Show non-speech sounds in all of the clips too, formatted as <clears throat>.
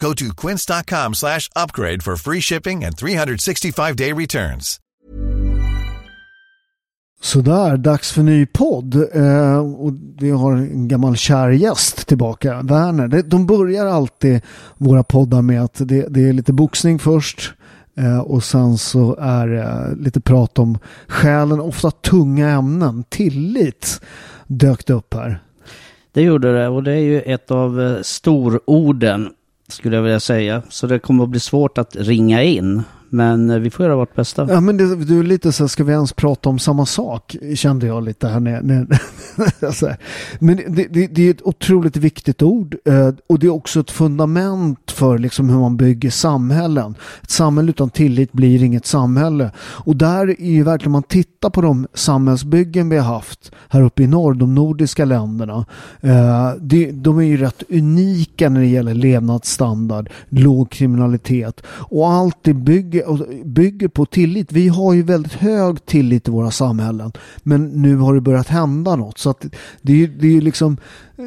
Go to quince.com slash upgrade for free shipping and 365-day returns. Sådär, dags för ny podd. Eh, och vi har en gammal kär gäst tillbaka, Werner. De, de börjar alltid våra poddar med att det, det är lite boxning först. Eh, och sen så är det lite prat om själen, ofta tunga ämnen. Tillit dök det upp här. Det gjorde det och det är ju ett av eh, stororden skulle jag vilja säga. Så det kommer att bli svårt att ringa in. Men eh, vi får göra vårt bästa. Ja men det, du är lite så här, ska vi ens prata om samma sak? Kände jag lite här nere. <laughs> alltså, Men det, det, det, är ett otroligt viktigt ord eh, och det är också ett fundament för liksom hur man bygger samhällen. Ett samhälle utan tillit blir inget samhälle. Och där är ju verkligen, om man tittar på de samhällsbyggen vi har haft här uppe i norr, de nordiska länderna. Eh, de är ju rätt unika när det gäller levnadsstandard, låg kriminalitet och allt det bygger bygger, bygger på tillit. Vi har ju väldigt hög tillit i våra samhällen. Men nu har det börjat hända något. Så att det, är, det är liksom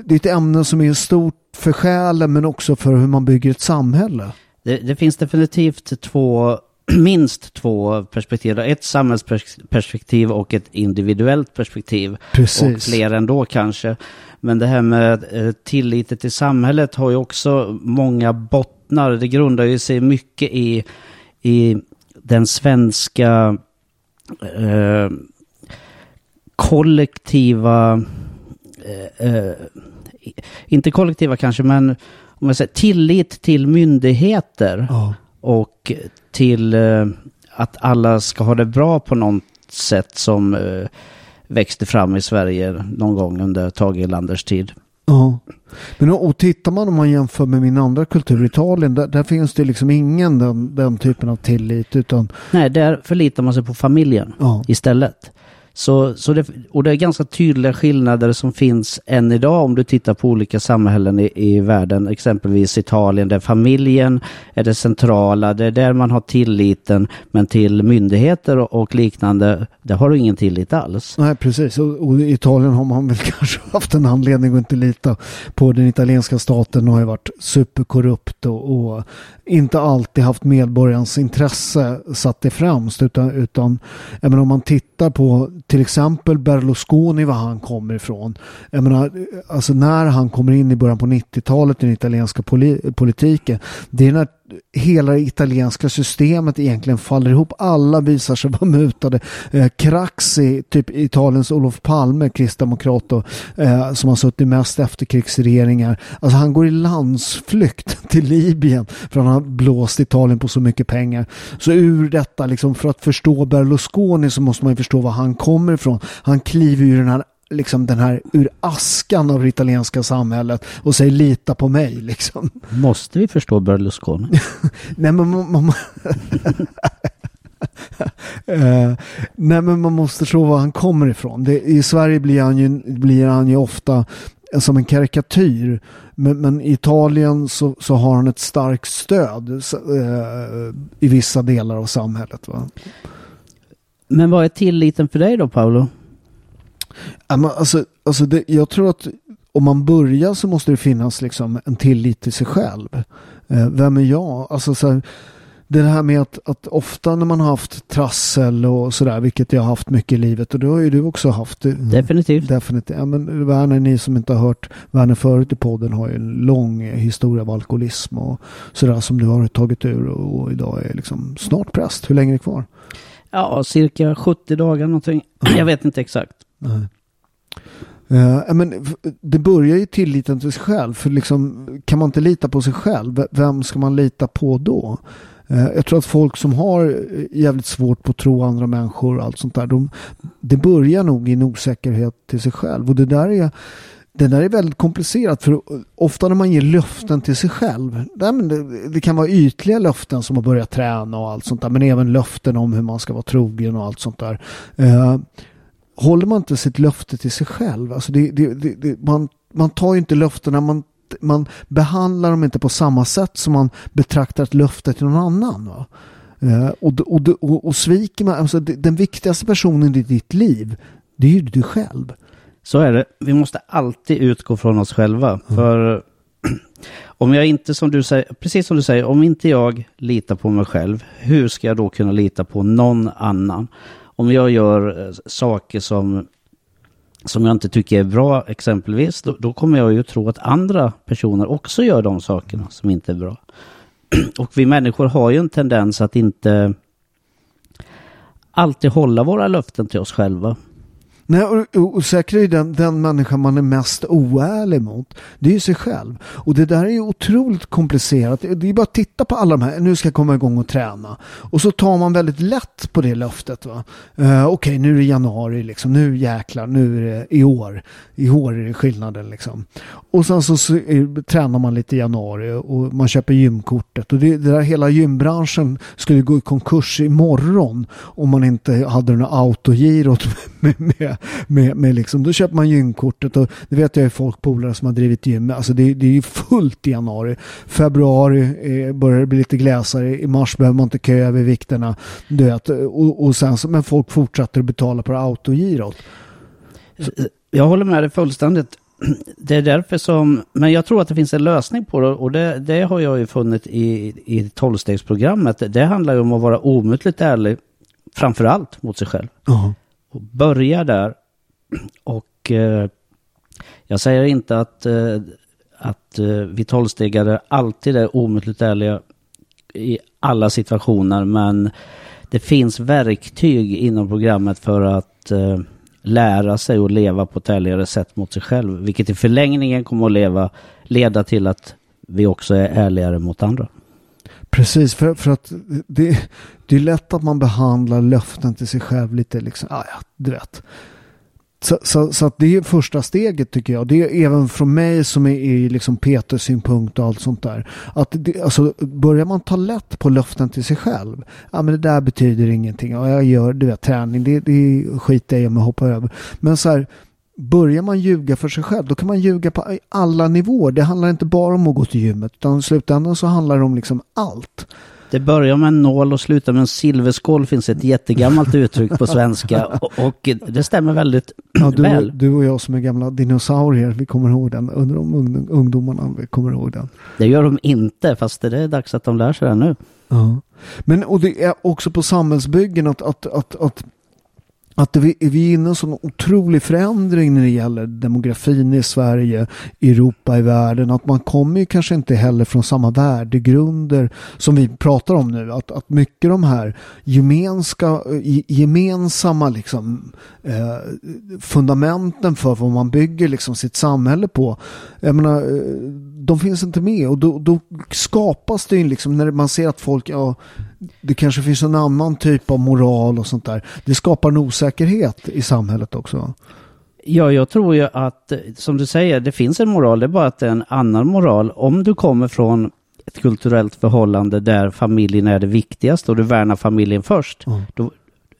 det är ett ämne som är stort för själen men också för hur man bygger ett samhälle. Det, det finns definitivt två <clears throat> minst två perspektiv. Ett samhällsperspektiv och ett individuellt perspektiv. Precis. Och fler ändå kanske. Men det här med eh, tilliten till samhället har ju också många bottnar. Det grundar ju sig mycket i i den svenska eh, kollektiva, eh, eh, inte kollektiva kanske, men om jag säger tillit till myndigheter ja. och till eh, att alla ska ha det bra på något sätt som eh, växte fram i Sverige någon gång under Tage Erlanders tid. Ja. Men och tittar man om man jämför med min andra kultur, Italien, där, där finns det liksom ingen den, den, typen av tillit. Utan... Nej, där förlitar man sig på familjen ja. istället. Så, så det, och det är ganska tydliga skillnader som finns än idag om du tittar på olika samhällen i, i världen. Exempelvis Italien där familjen är det centrala. Det är där man har tilliten. Men till myndigheter och, och liknande, där har du ingen tillit alls. Nej, precis. Och, och, i Italien har man väl <laughs> kanske haft en anledning att inte lita på den italienska staten. och har ju varit superkorrupt och, och inte alltid haft medborgarens intresse satt det främst. Utan, utan menar, om man tittar på till exempel Berlusconi, var han kommer ifrån. Jag menar, alltså när han kommer in i början på 90-talet i den italienska politiken. Det är när hela det italienska systemet egentligen faller ihop. Alla visar sig vara mutade. Eh, Craxi, typ Italiens Olof Palme, kristdemokrat då, eh, som har suttit mest efterkrigsregeringar. Alltså han går i landsflykt <laughs> till Libyen för han har blåst Italien på så mycket pengar. Så ur detta, liksom, för att förstå Berlusconi så måste man ju förstå var han kommer ifrån. Han kliver ur den här liksom den här ur askan av det italienska samhället och säger lita på mig liksom. Måste vi förstå Berlusconi? <laughs> Nej men man, man uh, <laughs> nej men man måste förstå var han kommer ifrån. Det, I Sverige blir han, ju, blir han ju ofta som en karikatyr. Men, men i Italien så, så, har han ett starkt stöd uh, i vissa delar av samhället. Va? Men vad är tilliten för dig då Paolo? Alltså, alltså det, jag tror att om man börjar så måste det finnas liksom en tillit till sig själv. Eh, vem är jag? Alltså så här, det här med att, att ofta när man har haft trassel och sådär, vilket jag har haft mycket i livet och det har ju du också haft. Definitivt. Definitivt. Ja, men Werner, ni som inte har hört Werner förut i podden har ju en lång historia av alkoholism och sådär som du har tagit ur och, och idag är liksom snart präst. Hur länge är det kvar? Ja, cirka 70 dagar någonting. Jag vet inte exakt. Nej. Uh, men det börjar ju tilliten till sig själv. För liksom, kan man inte lita på sig själv, vem ska man lita på då? Uh, jag tror att folk som har eh, jävligt svårt på att tro andra människor och allt sånt där. De, det börjar nog i en osäkerhet till sig själv. Och det där är det där är väldigt komplicerat för ofta när man ger löften till sig själv. Det, det kan vara ytliga löften som att börja träna och allt sånt där. Men även löften om hur man ska vara trogen och allt sånt där. Håller man inte sitt löfte till sig själv, alltså det, det, det, man, man tar ju inte löftena, man, man behandlar dem inte på samma sätt som man betraktar ett löfte till någon annan. Va? Uh, och, och, och, och sviker man, alltså den viktigaste personen i ditt liv, det är ju du själv. Så är det. Vi måste alltid utgå från oss själva. Mm. För <clears throat> om jag inte, som du säger, precis som du säger, om inte jag litar på mig själv, hur ska jag då kunna lita på någon annan? Om jag gör eh, saker som, som jag inte tycker är bra exempelvis, då, då, kommer jag ju tro att andra personer också gör de sakerna som inte är bra. <clears throat> Och vi människor har ju en tendens att inte alltid hålla våra löften till oss själva. Nej, och, och säkert är den, den människa man är mest oärlig mot. Det är ju sig själv. Och det där är ju otroligt komplicerat. Det är bara att titta på alla de här. Nu ska jag komma igång och träna. Och så tar man väldigt lätt på det löftet. Uh, Okej, okay, nu är det januari liksom. Nu jäklar, nu är det i år. I år är det skillnaden liksom. Och sen så, så är, tränar man lite i januari och man köper gymkortet. Och det, det där hela gymbranschen skulle gå i konkurs imorgon om man inte hade den här autogirot <laughs> med, med med, med, liksom, då köper man gymkortet och det vet jag är folkpolare som har drivit gym. Alltså det, det är ju fullt i januari. Februari eh, börjar det bli lite gläsare. I mars behöver man inte köa över vikterna. Du vet, och, och sen så, men folk fortsätter att betala på autogirot. Jag håller med dig fullständigt. <clears throat> Det är därför som, men jag tror att det finns en lösning på det och det, det har jag ju funnit i, i tolvstegsprogrammet. Det handlar ju om att vara omutligt ärlig, framför allt mot sig själv. Uh -huh. Och börja där. Och eh, jag säger inte att, eh, att eh, vi tolvstegare alltid är omöjligt ärliga i alla situationer. Men det finns verktyg inom programmet för att eh, lära sig att leva på ett ärligare sätt mot sig själv. Vilket i förlängningen kommer att leva, leda till att vi också är ärligare mot andra. Precis, för, för att det, det är lätt att man behandlar löften till sig själv lite liksom, ah, ja, du vet. Så, så, så, att det är första steget tycker jag. Det är även från mig som är i liksom Peters synpunkt och allt sånt där. Att det, alltså, börjar man ta lätt på löften till sig själv. Ja men det där betyder ingenting. Ja, jag gör du vet, träning, det, det skiter jag i om jag hoppar över. Men så här, börjar man ljuga för sig själv då kan man ljuga på alla nivåer. Det handlar inte bara om att gå till gymmet utan i slutändan så handlar det om liksom allt. Det börjar med en nål och slutar med en silverskål finns ett jättegammalt uttryck på svenska <laughs> och, och det stämmer väldigt ja, du, väl. Du och jag som är gamla dinosaurier, vi kommer ihåg den. Undrar om ungdomarna vi kommer ihåg den. Det gör de inte, fast det är dags att de lär sig det nu. Ja. Men och det är också på samhällsbyggen att, att, att, att att vi, vi är inne i en sån otrolig förändring när det gäller demografin i Sverige, Europa, i världen. Att man kommer ju kanske inte heller från samma värdegrunder som vi pratar om nu. Att, att mycket de här gemenska, eh, gemensamma liksom, eh, fundamenten för vad man bygger liksom sitt samhälle på. Jag menar, eh, de finns inte med och då, då skapas det ju liksom när man ser att folk, ja, det kanske finns en annan typ av moral och sånt där. Det skapar en osäkerhet i samhället också. Ja, jag tror ju att, som du säger, det finns en moral. Det är bara att det är en annan moral. Om du kommer från ett kulturellt förhållande där familjen är det viktigaste och du värnar familjen först. Mm. Då,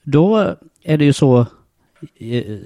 då är det ju så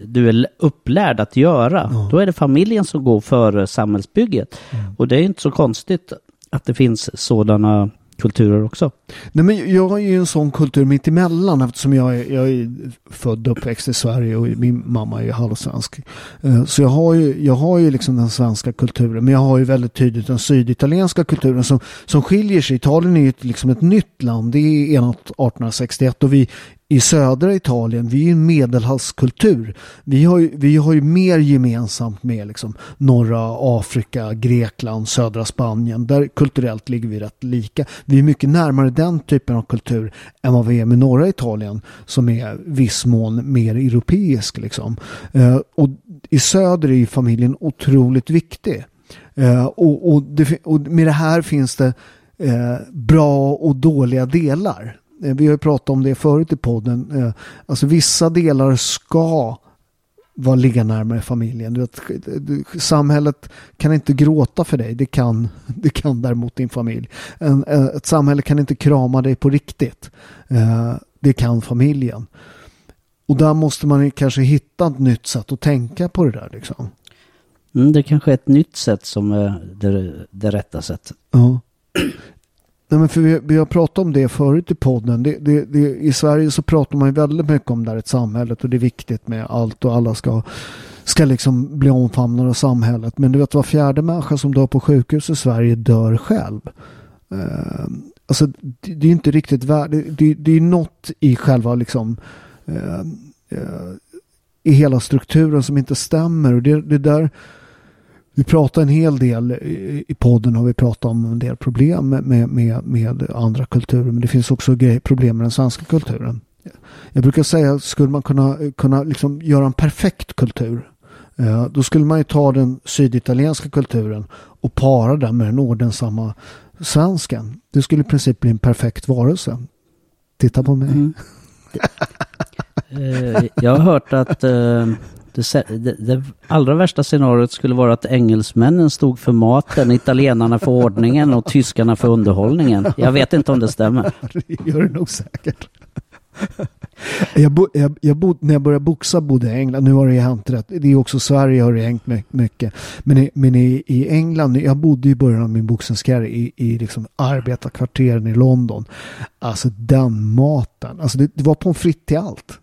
du är upplärd att göra. Mm. Då är det familjen som går före samhällsbygget. Mm. Och det är inte så konstigt att det finns sådana kulturer också. Nej, men jag har ju en sån kultur mitt emellan eftersom jag är, jag är född och uppväxt i Sverige och min mamma är halvsvensk. Eh, så jag har ju, jag har ju liksom den svenska kulturen men jag har ju väldigt tydligt den syditalienska kulturen som, som skiljer sig. Italien är ju liksom ett nytt land. Det är enat 1861 och vi i södra Italien, vi är en medelhavskultur. Vi har, ju, vi har ju mer gemensamt med liksom norra Afrika, Grekland, södra Spanien. Där kulturellt ligger vi rätt lika. Vi är mycket närmare den typen av kultur än vad vi är med norra Italien som är viss mån mer europeisk. Liksom. Eh, och i söder är familjen otroligt viktig. Eh, och, och, det, och, med det här finns det eh, bra och dåliga delar. Eh, vi har ju pratat om det förut i podden. Eh, alltså vissa delar ska vara ligga närmare familjen. Du vet, samhället kan inte gråta för dig. Det kan, <laughs> det kan däremot din familj. En, eh, ett samhälle kan inte krama dig på riktigt. Det kan familjen. Och där måste man kanske hitta ett nytt sätt att tänka på det där. Liksom. Mm, det kanske är ett nytt sätt som är det, det rätta sättet. Ja. Nej, men för vi, vi har pratat om det förut i podden. Det, det, det, I Sverige så pratar man ju väldigt mycket om det här ett samhället och det är viktigt med allt och alla ska, ska liksom bli omfamnade av samhället. Men du vet var fjärde människa som dör på sjukhus i Sverige dör själv. Eh, alltså det, det är inte riktigt värdigt. Det, det, är något i själva liksom eh, eh, i hela strukturen som inte stämmer och det, det där vi pratar en hel del i podden har vi pratat om en del problem med, med, med andra kulturer men det finns också problem med den svenska kulturen. Jag brukar säga skulle man kunna, kunna liksom göra en perfekt kultur eh, då skulle man ju ta den syditalienska kulturen och para den med den ordensamma svensken. Det skulle i princip bli en perfekt varelse. Titta på mig. Mm. <laughs> Eh, jag har hört att uh det, det, det, allra värsta scenariot skulle vara att engelsmännen stod för maten, italienarna för ordningen och tyskarna för underhållningen. Jag vet inte om det stämmer. <laughs> det gör det nog säkert. Jag bo, jag, jag bod, när jag började boxa bodde jag i England. Nu har det ju hänt rätt. Det är också Sverige har det hängt mycket. Men, i, men i, i England, jag bodde i början av min boxningskarriär i, i liksom arbetarkvarteren i London. Alltså den maten. Alltså det, det var pommes frites till allt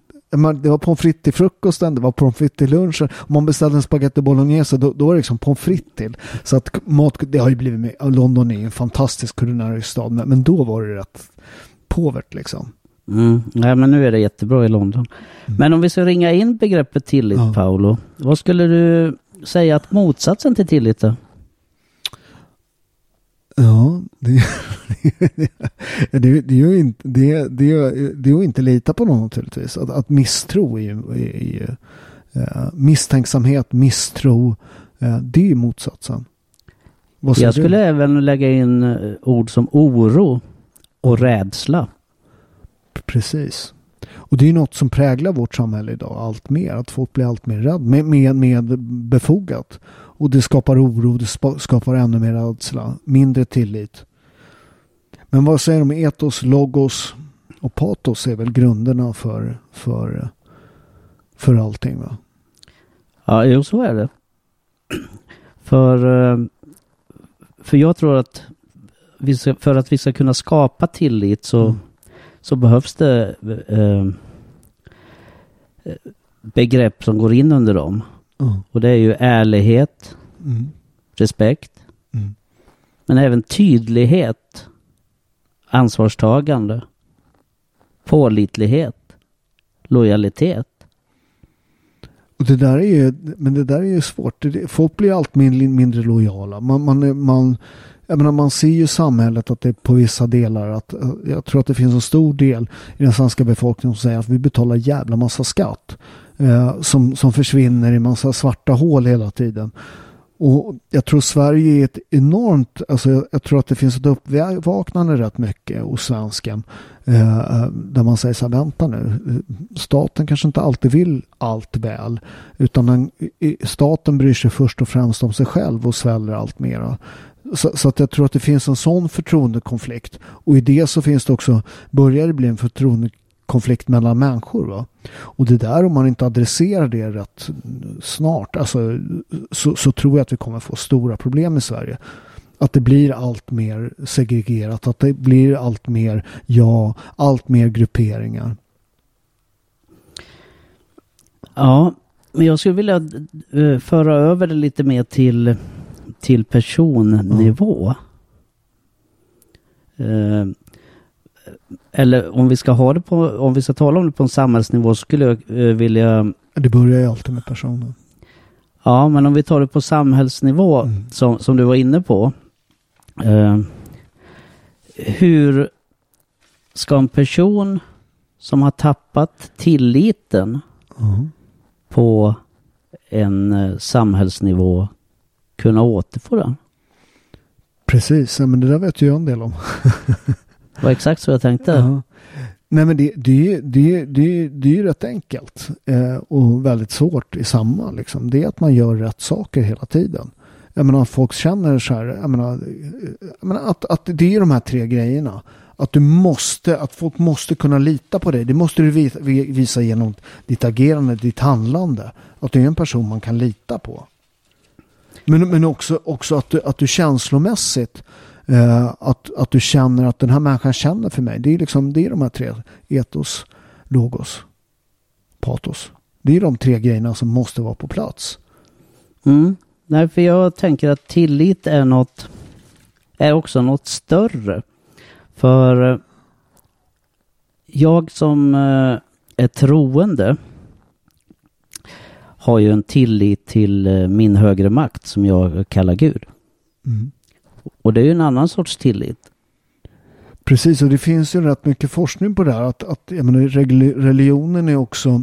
det var pommes frites till frukosten, det var pommes frites till lunchen. Om man beställde en spaghetti bolognese då, då var det liksom pommes frites till. Så att mat, det har ju blivit med, London är en fantastisk kulinarisk stad, men, men då var det rätt påvert liksom. Mm. Ja, men nu är det jättebra i London. Mm. Men om vi ska ringa in begreppet tillit, ja. Paolo. Vad skulle du säga att motsatsen till tillit är? Ja, det, <laughs> det, det, är ju inte, det, det, det är att inte lita på någon naturligtvis. Att, att misstro är ju, är ju uh, misstänksamhet, misstro, uh, det är ju motsatsen. Jag skulle du? även lägga in eh, ord som oro och rädsla. Precis. Och det är något som präglar vårt samhälle idag allt mer. Att folk blir allt mer rädda. Med, med, med befogat. Och det skapar oro, det skapar ännu mer rädsla, mindre tillit. Men vad säger de? Etos, logos och patos är väl grunderna för, för, för allting va? Ja, jo så är det. För, eh, för jag tror att ska, för att vi ska kunna skapa tillit så, mm. så behövs det eh, begrepp som går in under dem. Mm. Och det är ju ärlighet, mm. respekt, mm. men även tydlighet, ansvarstagande, pålitlighet, lojalitet, Och det där är ju, men det där är ju svårt. Folk blir allt mindre, mindre lojala. Man, man, man, jag menar, man ser ju samhället att det är på vissa delar att jag tror att det finns en stor del i den svenska befolkningen som säger att vi betalar jävla massa skatt eh, som, som försvinner i massa svarta hål hela tiden. Och jag tror Sverige är ett enormt, alltså jag, jag tror att det finns ett uppvaknande rätt mycket hos svensken. Eh, eh där man säger så här, vänta nu, staten kanske inte alltid vill allt väl. Utan den, staten bryr sig först och främst om sig själv och sväller allt mera. Så, så, att jag tror att det finns en sån förtroendekonflikt. Och i det så finns det också, börjar det bli en förtroendekonflikt konflikt mellan människor. Va? Och det där om man inte adresserar det rätt snart alltså, så, så tror jag att vi kommer få stora problem i Sverige. Att det blir allt mer segregerat, att det blir allt mer ja, allt mer grupperingar. Ja, men jag skulle vilja uh, föra över det lite mer till, till personnivå. Mm. Eller om vi ska ha det på, om vi ska tala om det på en samhällsnivå skulle jag eh, vilja... Det börjar ju alltid med personen. Ja, men om vi tar det på samhällsnivå mm. som, som du var inne på. Eh, hur ska en person som har tappat tilliten mm. på en eh, samhällsnivå kunna återfå den? Precis, men det där vet ju jag en del om. <laughs> Det var exakt så jag tänkte. Ja. Nej men det, det, det, det, det är ju rätt enkelt eh, och väldigt svårt i samma. Liksom. Det är att man gör rätt saker hela tiden. Jag menar folk känner så här, jag menar, eh, jag menar att, att det är de här tre grejerna. Att du måste, att folk måste kunna lita på dig. Det måste du visa, visa genom ditt agerande, ditt handlande. Att du är en person man kan lita på. Men, men också, också att, du, att du känslomässigt Eh, att, att du känner att den här människan känner för mig. Det är, liksom, det är de här tre. Etos, logos, patos. Det är de tre grejerna som måste vara på plats. Mm. Nej, för jag tänker att tillit är något, är också något större. För eh, jag som eh, är troende har ju en tillit till min högre makt som jag kallar Gud. Mm. Och det är ju en annan sorts tillit. Precis, och det finns ju rätt mycket forskning på det här. Att, att jag menar, religionen är också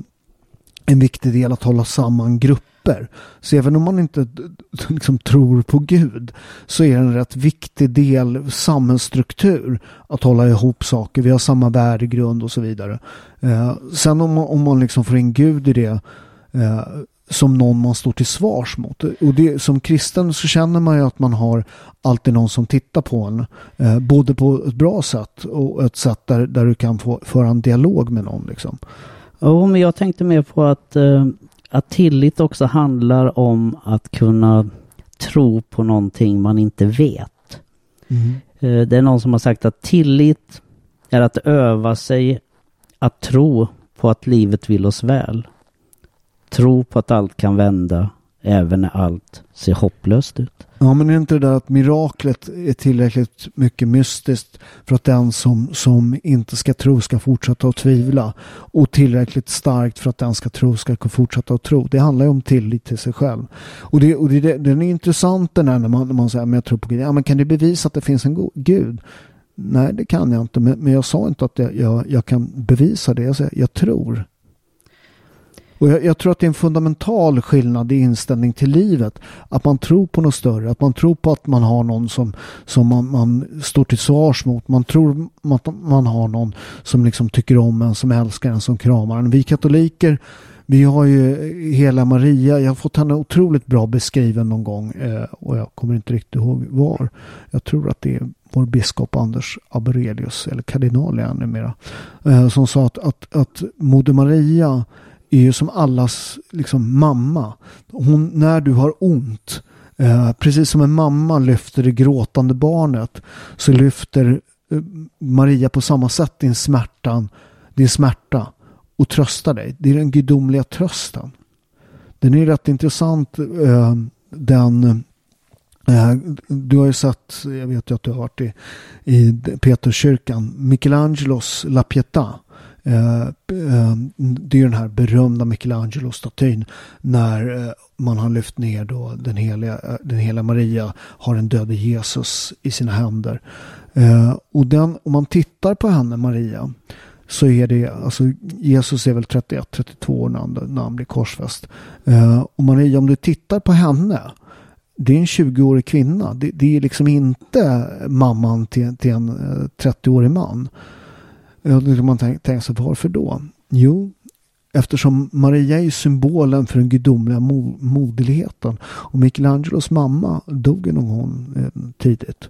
en viktig del att hålla samman grupper. Så även om man inte liksom, tror på Gud så är det en rätt viktig del samhällsstruktur att hålla ihop saker. Vi har samma värdegrund och så vidare. Eh, sen om man, om man liksom får in Gud i det eh, som någon man står till svars mot. Och det, som kristen så känner man ju att man har alltid någon som tittar på en. Eh, både på ett bra sätt och ett sätt där, där du kan få föra en dialog med någon. Liksom. Jo, men jag tänkte mer på att, eh, att tillit också handlar om att kunna tro på någonting man inte vet. Mm. Eh, det är någon som har sagt att tillit är att öva sig att tro på att livet vill oss väl. Tro på att allt kan vända även när allt ser hopplöst ut. Ja, men är inte det där att miraklet är tillräckligt mycket mystiskt för att den som, som inte ska tro ska fortsätta att tvivla och tillräckligt starkt för att den ska tro ska fortsätta att tro. Det handlar ju om tillit till sig själv. Och, det, och det, den är intressant den här när man, när man säger men jag tror på Gud. Ja, men kan du bevisa att det finns en Gud? Nej, det kan jag inte. Men, men jag sa inte att jag, jag, jag kan bevisa det. Jag säger jag tror. Och jag, jag, tror att det är en fundamental skillnad i inställning till livet. Att man tror på något större. Att man tror på att man har någon som, som man, man står till svars mot. Man tror att man har någon som liksom tycker om en, som älskar en, som kramar en. Vi katoliker vi har ju hela Maria, jag har fått henne otroligt bra beskriven någon gång eh, och jag kommer inte riktigt ihåg var. Jag tror att det är vår biskop Anders Aberelius, eller kardinal är han numera, eh, som sa att, att, att Moder Maria är ju som allas liksom, mamma. Hon, när du har ont, eh, precis som en mamma lyfter det gråtande barnet, så lyfter eh, Maria på samma sätt din smärta, din smärta och tröstar dig. Det är den gudomliga trösten. Den är rätt intressant. Eh, den eh, du har ju sett, jag vet ju att du har varit i, i Peterskyrkan, Michelangelos La Pietà Eh, eh, det är den här berömda Michelangelo-statyn när eh, man har lyft ner då den heliga, den heliga Maria har en döde Jesus i sina händer. Och den, om man tittar på henne, Maria, så är det, alltså Jesus är väl 31-32 år när han, när han blir korsfäst. Och Maria, om du tittar på henne, det är en 20-årig kvinna. Det, det, är liksom inte mamman till, till en 30-årig man. Då kan man tänka sig varför då? Jo, eftersom Maria är symbolen för den gudomliga mo moderligheten. Och Michelangelos mamma dog ju någon gång eh, tidigt.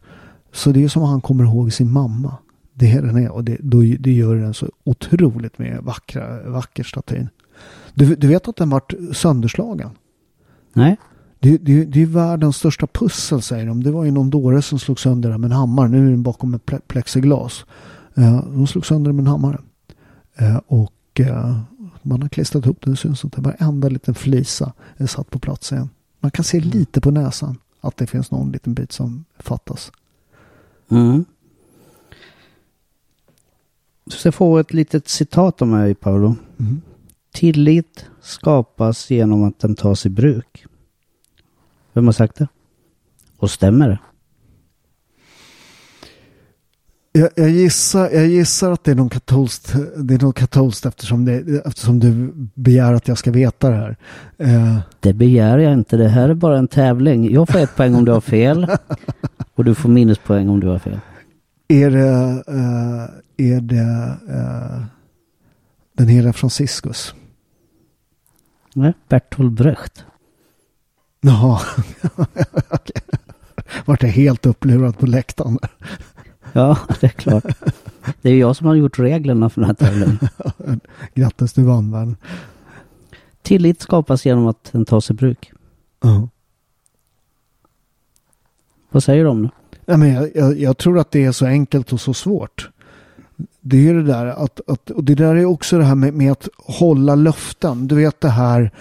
Så det är som han kommer ihåg sin mamma. Det är den är och det, då, det gör den så otroligt med vackra, vacker statyn. Du, du vet att den vart sönderslagen? Nej. Det, det, det är världens största pussel säger de. Det var ju någon dåre som slog sönder den med en hammare. Nu är den bakom ett plexiglas. Eh, de slog sönder med en hammare. Eh, och eh, man har klistrat ihop den. Det syns inte. Varenda liten flisa är satt på plats igen. Man kan se mm. lite på näsan att det finns någon liten bit som fattas. Mm. Du ska få ett litet citat av mig, Paolo. Mm. Tillit skapas genom att den tas i bruk. Vem har sagt det? Och stämmer det? Jag, jag, gissar, jag gissar att det är något katolskt, det är något katolskt eftersom, det, eftersom du begär att jag ska veta det här. Uh. Det begär jag inte. Det här är bara en tävling. Jag får ett poäng om du har fel <laughs> och du får minuspoäng om du har fel. Är det, uh, är det uh, den heliga Franciscus? Nej, Bertolt Brecht. Jaha, <laughs> okej. Vart jag helt upplurad på läktaren. Ja, <laughs> det är klart. Det är jag som har gjort reglerna för den här tävlingen. <laughs> Grattis, du vann vän. Tillit skapas genom att den tas i bruk. Uh. Vad säger du om det? Ja, men jag, jag, jag, tror att det är så enkelt och så svårt. Det är det där att, att och det där är också det här med, med att hålla löften. Du vet det här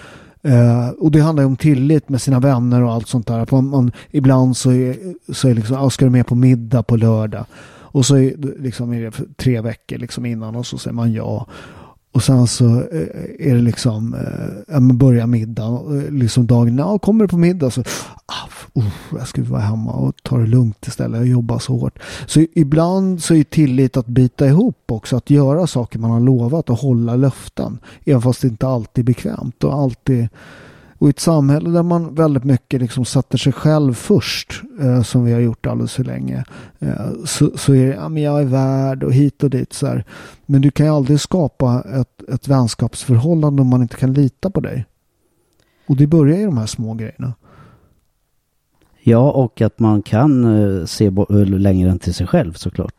Eh, och det handlar ju om tillit med sina vänner och allt sånt där. Att man, man ibland så är, så är liksom, ah, ska du med på middag på lördag? Och så är, liksom, är det tre veckor liksom innan och så säger man ja. Och sen så eh, är det liksom, eh, ja men börjar middagen, eh, liksom dagen, ja kommer du på middag så, ah, jag ska vara hemma och ta det lugnt istället, jag jobbar så hårt. Så ibland så är tillit att bita ihop också, att göra saker man har lovat och hålla löften. Även fast det inte alltid är bekvämt och alltid och i ett samhälle där man väldigt mycket liksom sätter sig själv först, eh, som vi har gjort alldeles för länge, eh, så, så är det, ja men jag är värd och hit och dit så här. Men du kan ju aldrig skapa ett, ett vänskapsförhållande om man inte kan lita på dig. Och det börjar i de här små grejerna. Ja, och att man kan uh, se längre än till sig själv såklart.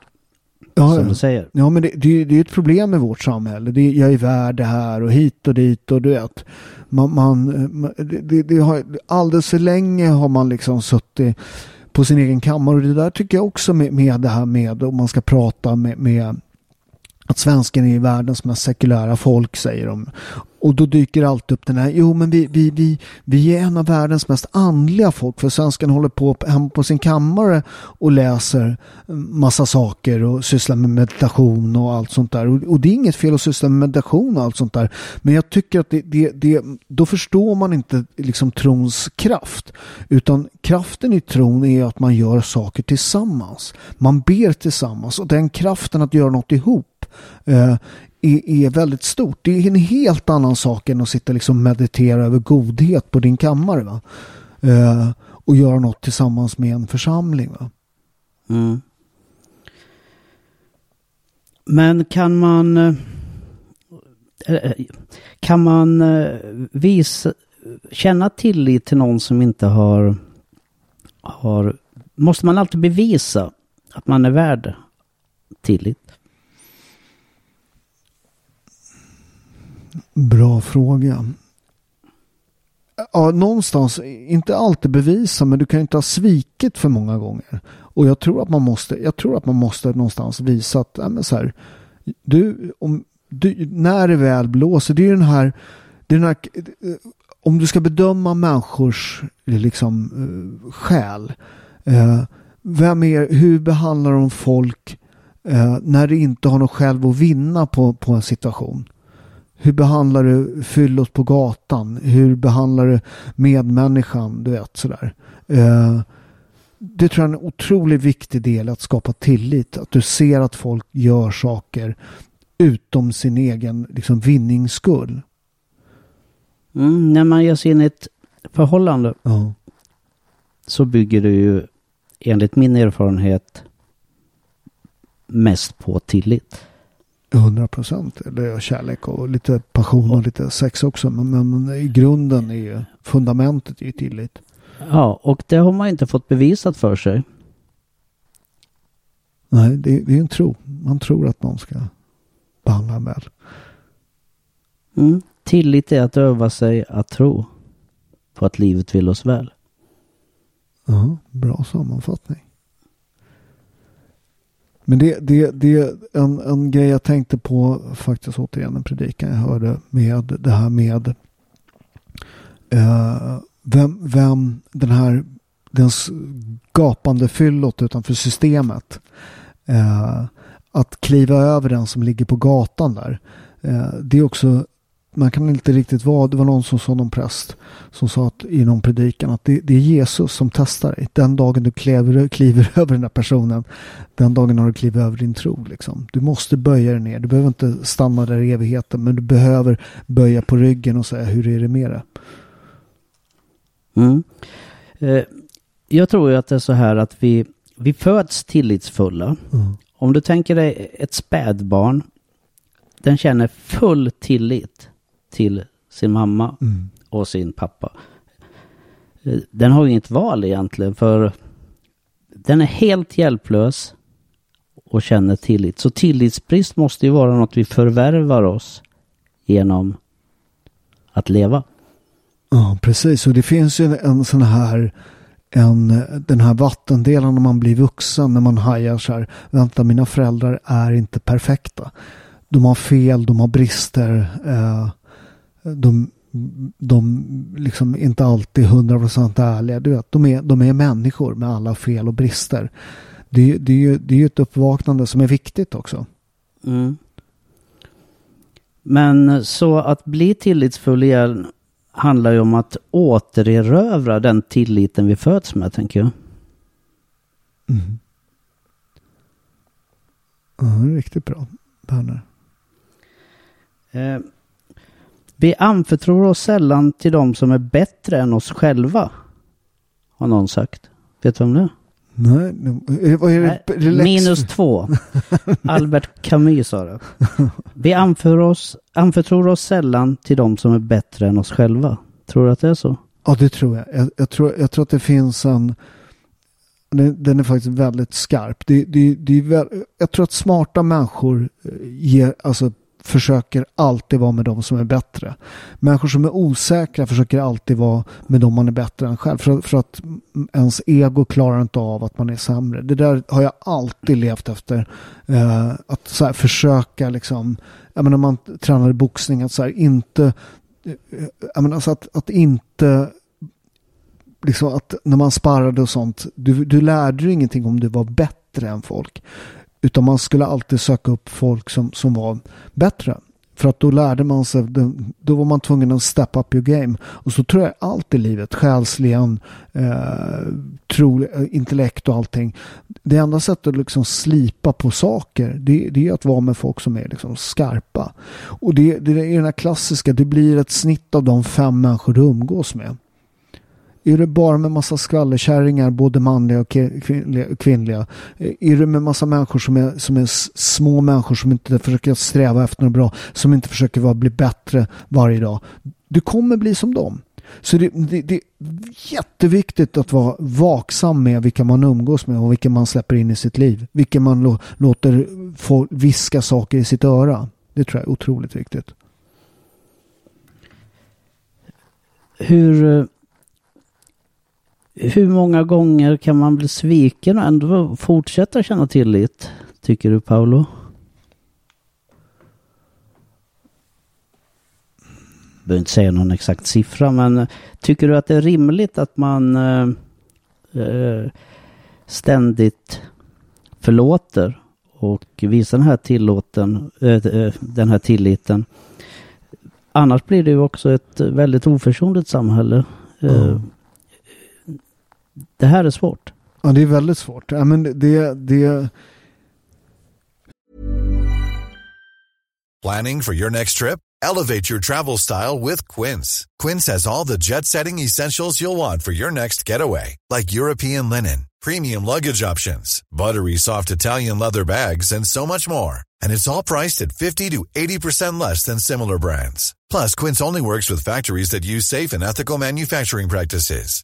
Ja, som du säger. Ja, men det, det, det är ett problem med vårt samhälle. Det, jag är värd det här och hit och dit och du vet man, man, det, det har, alldeles för länge har man liksom suttit på sin egen kammare och det där tycker jag också med, med det här med om man ska prata med, med att svensken är världens mest sekulära folk säger de. Och då dyker alltid upp den här, jo men vi, vi, vi, vi är en av världens mest andliga folk för svensken håller på hemma på sin kammare och läser mm, massa saker och sysslar med meditation och allt sånt där. Och, och det är inget fel att syssla med meditation och allt sånt där. Men jag tycker att det, det, det, då förstår man inte liksom trons kraft. Utan kraften i tron är att man gör saker tillsammans. Man ber tillsammans och den kraften att göra något ihop eh, är, är, väldigt stort. Det är en helt annan sak än att sitta liksom och meditera över godhet på din kammare. Va? Eh, och göra något tillsammans med en församling. Va? Mm. Men kan man eh, eh, kan man eh, visa, känna tillit till någon som inte har, har måste man alltid bevisa att man är värd tillit? Bra fråga. Ja, någonstans, inte alltid bevisa, men du kan inte ha svikit för många gånger. Och jag tror att man måste, jag tror att man måste någonstans visa att, ja, men så här, du, om, du, när det väl blåser, det är den här, det är den här om du ska bedöma människors liksom, uh, själ, uh, vem är, hur behandlar de folk Eh, när de inte har något själv att vinna på, på en situation. Hur behandlar du fyllot på gatan? Hur behandlar du medmänniskan? Du vet sådär. Eh, det tror jag är en otroligt viktig del att skapa tillit. Att du ser att folk gör saker utom sin egen liksom, vinnings skull. Mm, när man ger sig in i ett förhållande Ja. så bygger det ju enligt min erfarenhet mest på tillit. 100 procent. Eller kärlek och lite passion och lite sex också. Men, men i grunden är ju fundamentet är ju tillit. Ja, och det har man inte fått bevisat för sig. Nej, det, är en tro. Man tror att någon ska behandla en väl. Mm. Tillit är att öva sig att tro på att livet vill oss väl. Ja, bra sammanfattning. Men det, det, det är en, en grej jag tänkte på faktiskt återigen en predikan jag hörde med det här med eh, vem, vem den här den gapande fyllot utanför systemet. Eh, att kliva över den som ligger på gatan där. Eh, det är också man kan inte riktigt vara, det var någon som sa, någon präst som sa att, i någon predikan att det, det är Jesus som testar dig. Den dagen du kliver, kliver <laughs> över den där personen, den dagen har du klivit över din tro. Liksom. Du måste böja dig ner, du behöver inte stanna där i evigheten, men du behöver böja på ryggen och säga hur är det med det? Mm. Eh, jag tror ju att det är så här att vi, vi föds tillitsfulla. Mm. Om du tänker dig ett spädbarn, den känner full tillit till sin mamma Mm. och sin pappa. Eh, Den har ju inget val egentligen för den är helt hjälplös och känner tillit. Så tillitsbrist måste ju vara något vi förvärvar oss genom att leva. Ja, precis. Och det finns ju en sån här en, den här vattendelen när man blir vuxen, när man hajar så här, vänta mina föräldrar är inte perfekta. De har fel, de har brister. Eh, de, de liksom inte alltid 100% ärliga. Du vet, de, är, de är människor med alla fel och brister. Det, det, är ju, det är ju ett uppvaknande som är viktigt också. Mm. Men så att bli tillitsfull igen handlar ju om att återerövra den tilliten vi föds med, tänker jag. Mm. Ja, riktigt bra. Berner. Eh, vi anförtror oss sällan till de som är bättre än oss själva. Har någon sagt. Vet du om det? Nej, nu- vad är det? Nej, Minus två. <laughs> Albert Camus sa det. Vi anför oss, anförtror oss sällan till de som är bättre än oss själva. Tror du att det är så? Ja, det tror jag. Jag, jag, tror, jag tror att det finns en... Den, den är faktiskt väldigt skarp. Det, det, det är jag tror att smarta människor eh, ger, alltså, försöker alltid vara med de som är bättre. Människor som är osäkra försöker alltid vara med de man är bättre än själv. För, för att ens ego klarar inte av att man är sämre. Det där har jag alltid levt efter. Eh, att så här, försöka liksom, jag menar, när man tränade boxning, att så här, inte eh, jag menar, alltså att, att inte liksom att när man sparrade och sånt du, du lärde dig ingenting om du var bättre än folk utan man skulle alltid söka upp folk som, som var bättre. För att då lärde man sig då var man tvungen att step up your game. Och så tror jag allt i livet själsligen eh, tro, eh, intellekt och allting. Det enda sättet att liksom slipa på saker det, det är att vara med folk som är liksom skarpa. Och det, det är den här klassiska det blir ett snitt av de fem människor du umgås med är du bara med massa skvallerkärringar, både manliga och kvinnliga. Eh, är du med massa människor som är, som är små människor som inte försöker sträva efter något bra, som inte försöker vara, bli bättre varje dag? Du kommer bli som dem. Så det, det, det är jätteviktigt att vara vaksam med vilka man umgås med och vilka man släpper in i sitt liv. Vilka man låter få viska saker i sitt öra. Det tror jag är otroligt viktigt. Hur, eh, hur många gånger kan man bli sviken och ändå fortsätta känna tillit? Tycker du Paolo? Jag behöver inte säga någon exakt siffra men tycker du att det är rimligt att man eh, ständigt förlåter och visar den här tillåten, eh, eh den här tilliten. Annars blir det ju också ett väldigt oförsonligt samhälle. Mm. Det här är svårt. Ja, det är väldigt svårt. Ja, men det, det... Planning for your next trip? Elevate your travel style with Quince. Quince has all the jet-setting essentials you'll want for your next getaway. Like European linen, premium luggage options, buttery soft Italian leather bags, and so much more. And it's all priced at 50 to 80% less than similar brands. Plus, Quince only works with factories that use safe and ethical manufacturing practices.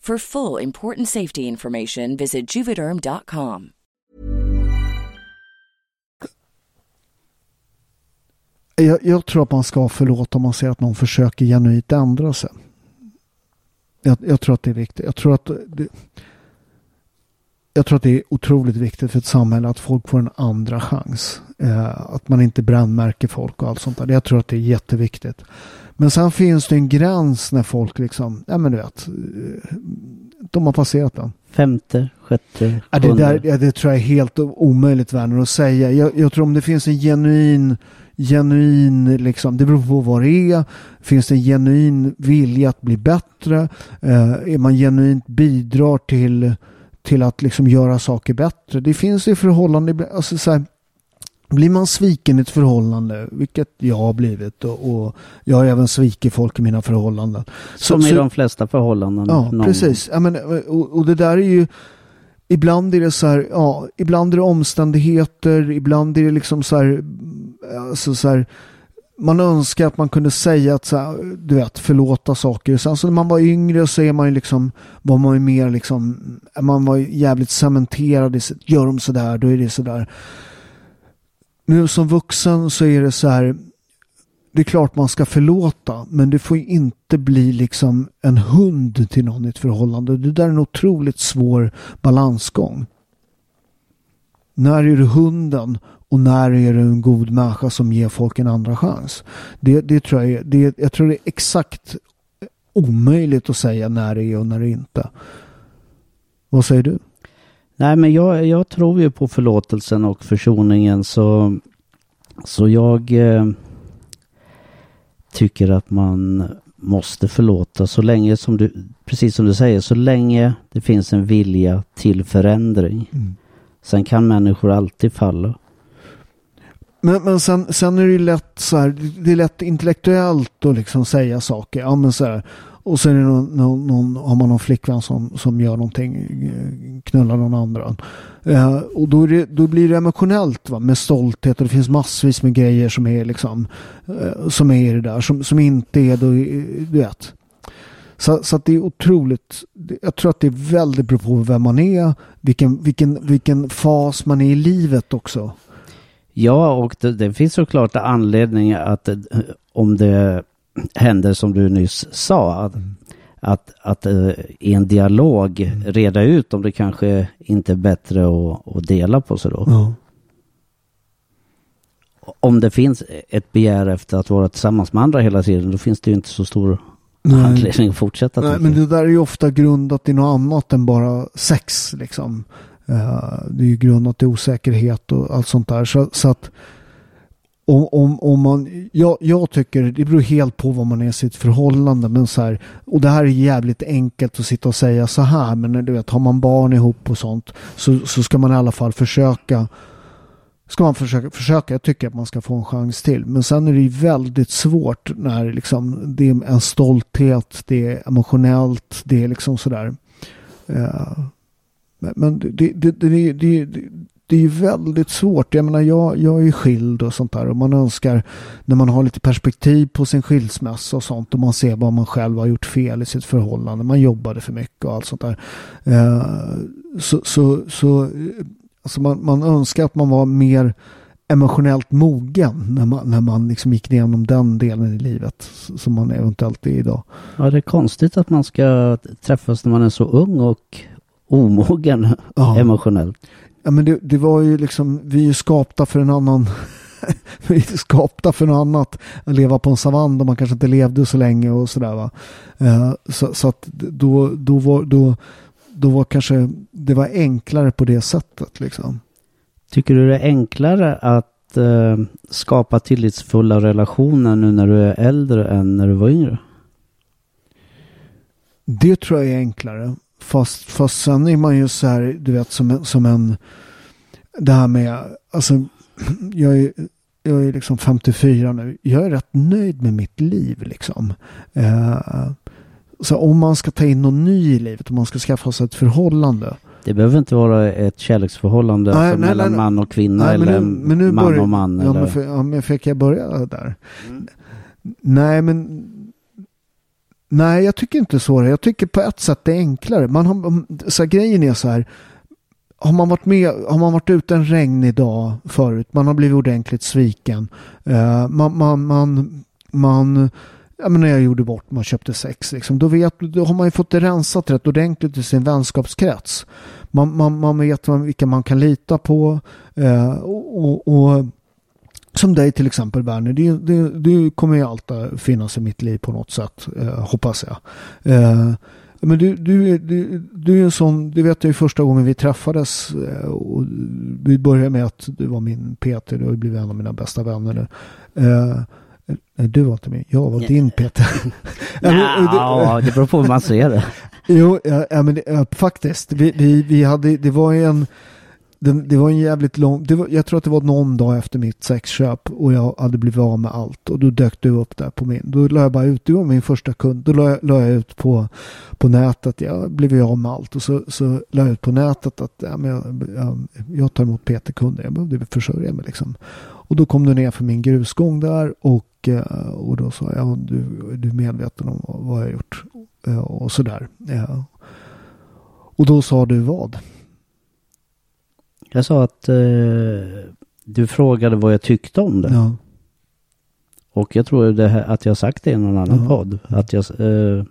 For full important safety information, visit juvederm.com. Jag, jag, tror att man ska förlåta om man ser att någon försöker genuint ändra sig. Jag, jag tror att det är viktigt. Jag tror att det, jag tror att det är otroligt viktigt för ett samhälle att folk får en andra chans. Eh, att man inte brännmärker folk och allt sånt där. Jag tror att det är jätteviktigt. Men sen finns det en gräns när folk liksom, ja men du vet, de har passerat den. Femte, sjätte, ja, det, där, ja, det tror jag är helt omöjligt Werner att säga. Jag, jag tror om det finns en genuin genuin, liksom, det beror på vad det är. Finns det en genuin vilja att bli bättre? Eh, är man genuint bidrar till, till att liksom göra saker bättre? Det finns i förhållande, alltså så här, blir man sviken i ett förhållande, vilket jag har blivit och, och jag har även svikit folk i mina förhållanden. Som så, i de flesta förhållanden. Ja, någon. precis. Ja, men, och, och, det där är ju Ibland är det så här, ja, ibland är det omständigheter, ibland är det liksom så här, alltså så här man önskar att man kunde säga att så här, du vet, förlåta saker. Sen så när man var yngre så är man ju liksom, var man ju mer liksom, man var jävligt cementerad i, gör de sådär, då är det sådär. Nu som vuxen så är det så här, det är klart man ska förlåta, men det får inte bli liksom en hund till någon i ett förhållande. Det där är en otroligt svår balansgång. När är du hunden och när är du en god människa som ger folk en andra chans? Det, det tror jag, det, jag tror det är exakt omöjligt att säga när det är och när det inte. Vad säger du? Nej, men jag, jag tror ju på förlåtelsen och försoningen så, så jag eh, tycker att man måste förlåta så länge som du, precis som du säger, så länge det finns en vilja till förändring. Mm. Sen kan människor alltid falla. Men, men sen, sen är det ju lätt så här, det är lätt intellektuellt att liksom säga saker. Ja, men så här, och sen är det någon, någon, någon, har man någon flickvän som, som gör någonting, knullar någon annan. Eh, och då, det, då, blir det emotionellt va? med stolthet och det finns massvis med grejer som är liksom eh, som är det där som, som inte är då, du vet. Så, så att det är otroligt. Jag tror att det är väldigt beroende på vem man är, vilken, vilken, vilken fas man är i livet också. Ja, och det, det finns såklart anledning att eh, om det händer som du nyss sa, att, mm. att, att uh, i en dialog mm. reda ut om det kanske inte är bättre att, att dela på sig då. Ja. Om det finns ett begär efter att vara tillsammans med andra hela tiden, då finns det ju inte så stor Nej. anledning att fortsätta. Nej, men det där är ju ofta grundat i något annat än bara sex. Liksom. Uh, det är ju grundat i osäkerhet och allt sånt där. Så, så att om, om, om man, jag, jag tycker, det beror helt på vad man är i sitt förhållande, men så här, och det här är jävligt enkelt att sitta och säga så här, men du vet, har man barn ihop och sånt, så, så ska man i alla fall försöka ska man försöka, försöka, jag tycker att man ska få en chans till. Men sen är det ju väldigt svårt när liksom, det är en stolthet, det är emotionellt, det är liksom sådär. Uh, eh, men det, det, det, det, det är ju väldigt svårt. Jag menar, jag, jag är ju skild och sånt där och man önskar när man har lite perspektiv på sin skilsmässa och sånt och man ser vad man själv har gjort fel i sitt förhållande. Man jobbade för mycket och allt sånt där. Uh, så, så, så alltså man, man önskar att man var mer emotionellt mogen när man, när man liksom gick igenom den delen i livet som man eventuellt är idag. Ja, det är konstigt att man ska träffas när man är så ung och omogen ja. <laughs> emotionellt. Ja, men det, det, var ju liksom, vi är ju skapta för en annan <laughs> vi är skapta för något annat. Att leva på en savann där man kanske inte levde så länge och sådär va. Uh, så, så, att då, då var, då, då var kanske det var enklare på det sättet liksom. Tycker du det är enklare att uh, skapa tillitsfulla relationer nu när du är äldre än när du var yngre? Det tror jag är enklare. Fast, fast sen är man ju så här, du vet, som, som en... Det här med, alltså, <clears throat> jag är, jag är liksom 54 nu. Jag är rätt nöjd med mitt liv liksom. Uh, så om man ska ta in någon ny i livet, om man ska skaffa sig ett förhållande. Det behöver inte vara ett kärleksförhållande nej, nej, mellan nej, man och kvinna nej, eller nu, men nu man börjar, och man. Ja, eller? Men, för, ja, men fick jag börja där? Mm. Nej, men Nej, jag tycker inte så. Jag tycker på ett sätt det är enklare. Man har, så här, grejen är så här. Har man varit med, har man varit ute en regnig dag förut, man har blivit ordentligt sviken. Uh, man, man, man, man ja, men när jag gjorde bort man köpte sex, liksom, då, vet, då har man ju fått det rensat rätt ordentligt i sin vänskapskrets. Man, man, man vet vilka man kan lita på uh, och, och som dig till exempel Werner, du, du, du kommer ju alltid finnas i mitt liv på något sätt, eh, hoppas jag. Eh, men du, du, du, du är en sån, det vet ju första gången vi träffades eh, och vi började med att du var min Peter, du har ju blivit en av mina bästa vänner nu. Eh, du var inte min, jag var din Peter. <laughs> ja, det beror på hur man ser det. Jo, ja, men det, faktiskt, vi, vi, vi hade, det var ju en det, det var en jävligt lång, det var, jag tror att det var någon dag efter mitt sexköp och jag hade blivit av med allt och då dök du upp där på min, då la jag bara ut, du var min första kund, då la jag, la jag ut på, på nätet, jag blev av med allt och så, så la jag ut på nätet att ja, men jag, jag, jag tar emot PT-kunder, jag behövde försörja mig liksom. Och då kom du ner för min grusgång där och, eh, och då sa jag, du, du är medveten om vad jag har gjort eh, och sådär. Ja. Och då sa du vad? Jag sa att eh, du frågade vad jag tyckte om det. Ja. Och jag tror det här, att jag sagt det i någon annan ja. podd. Att jag, eh,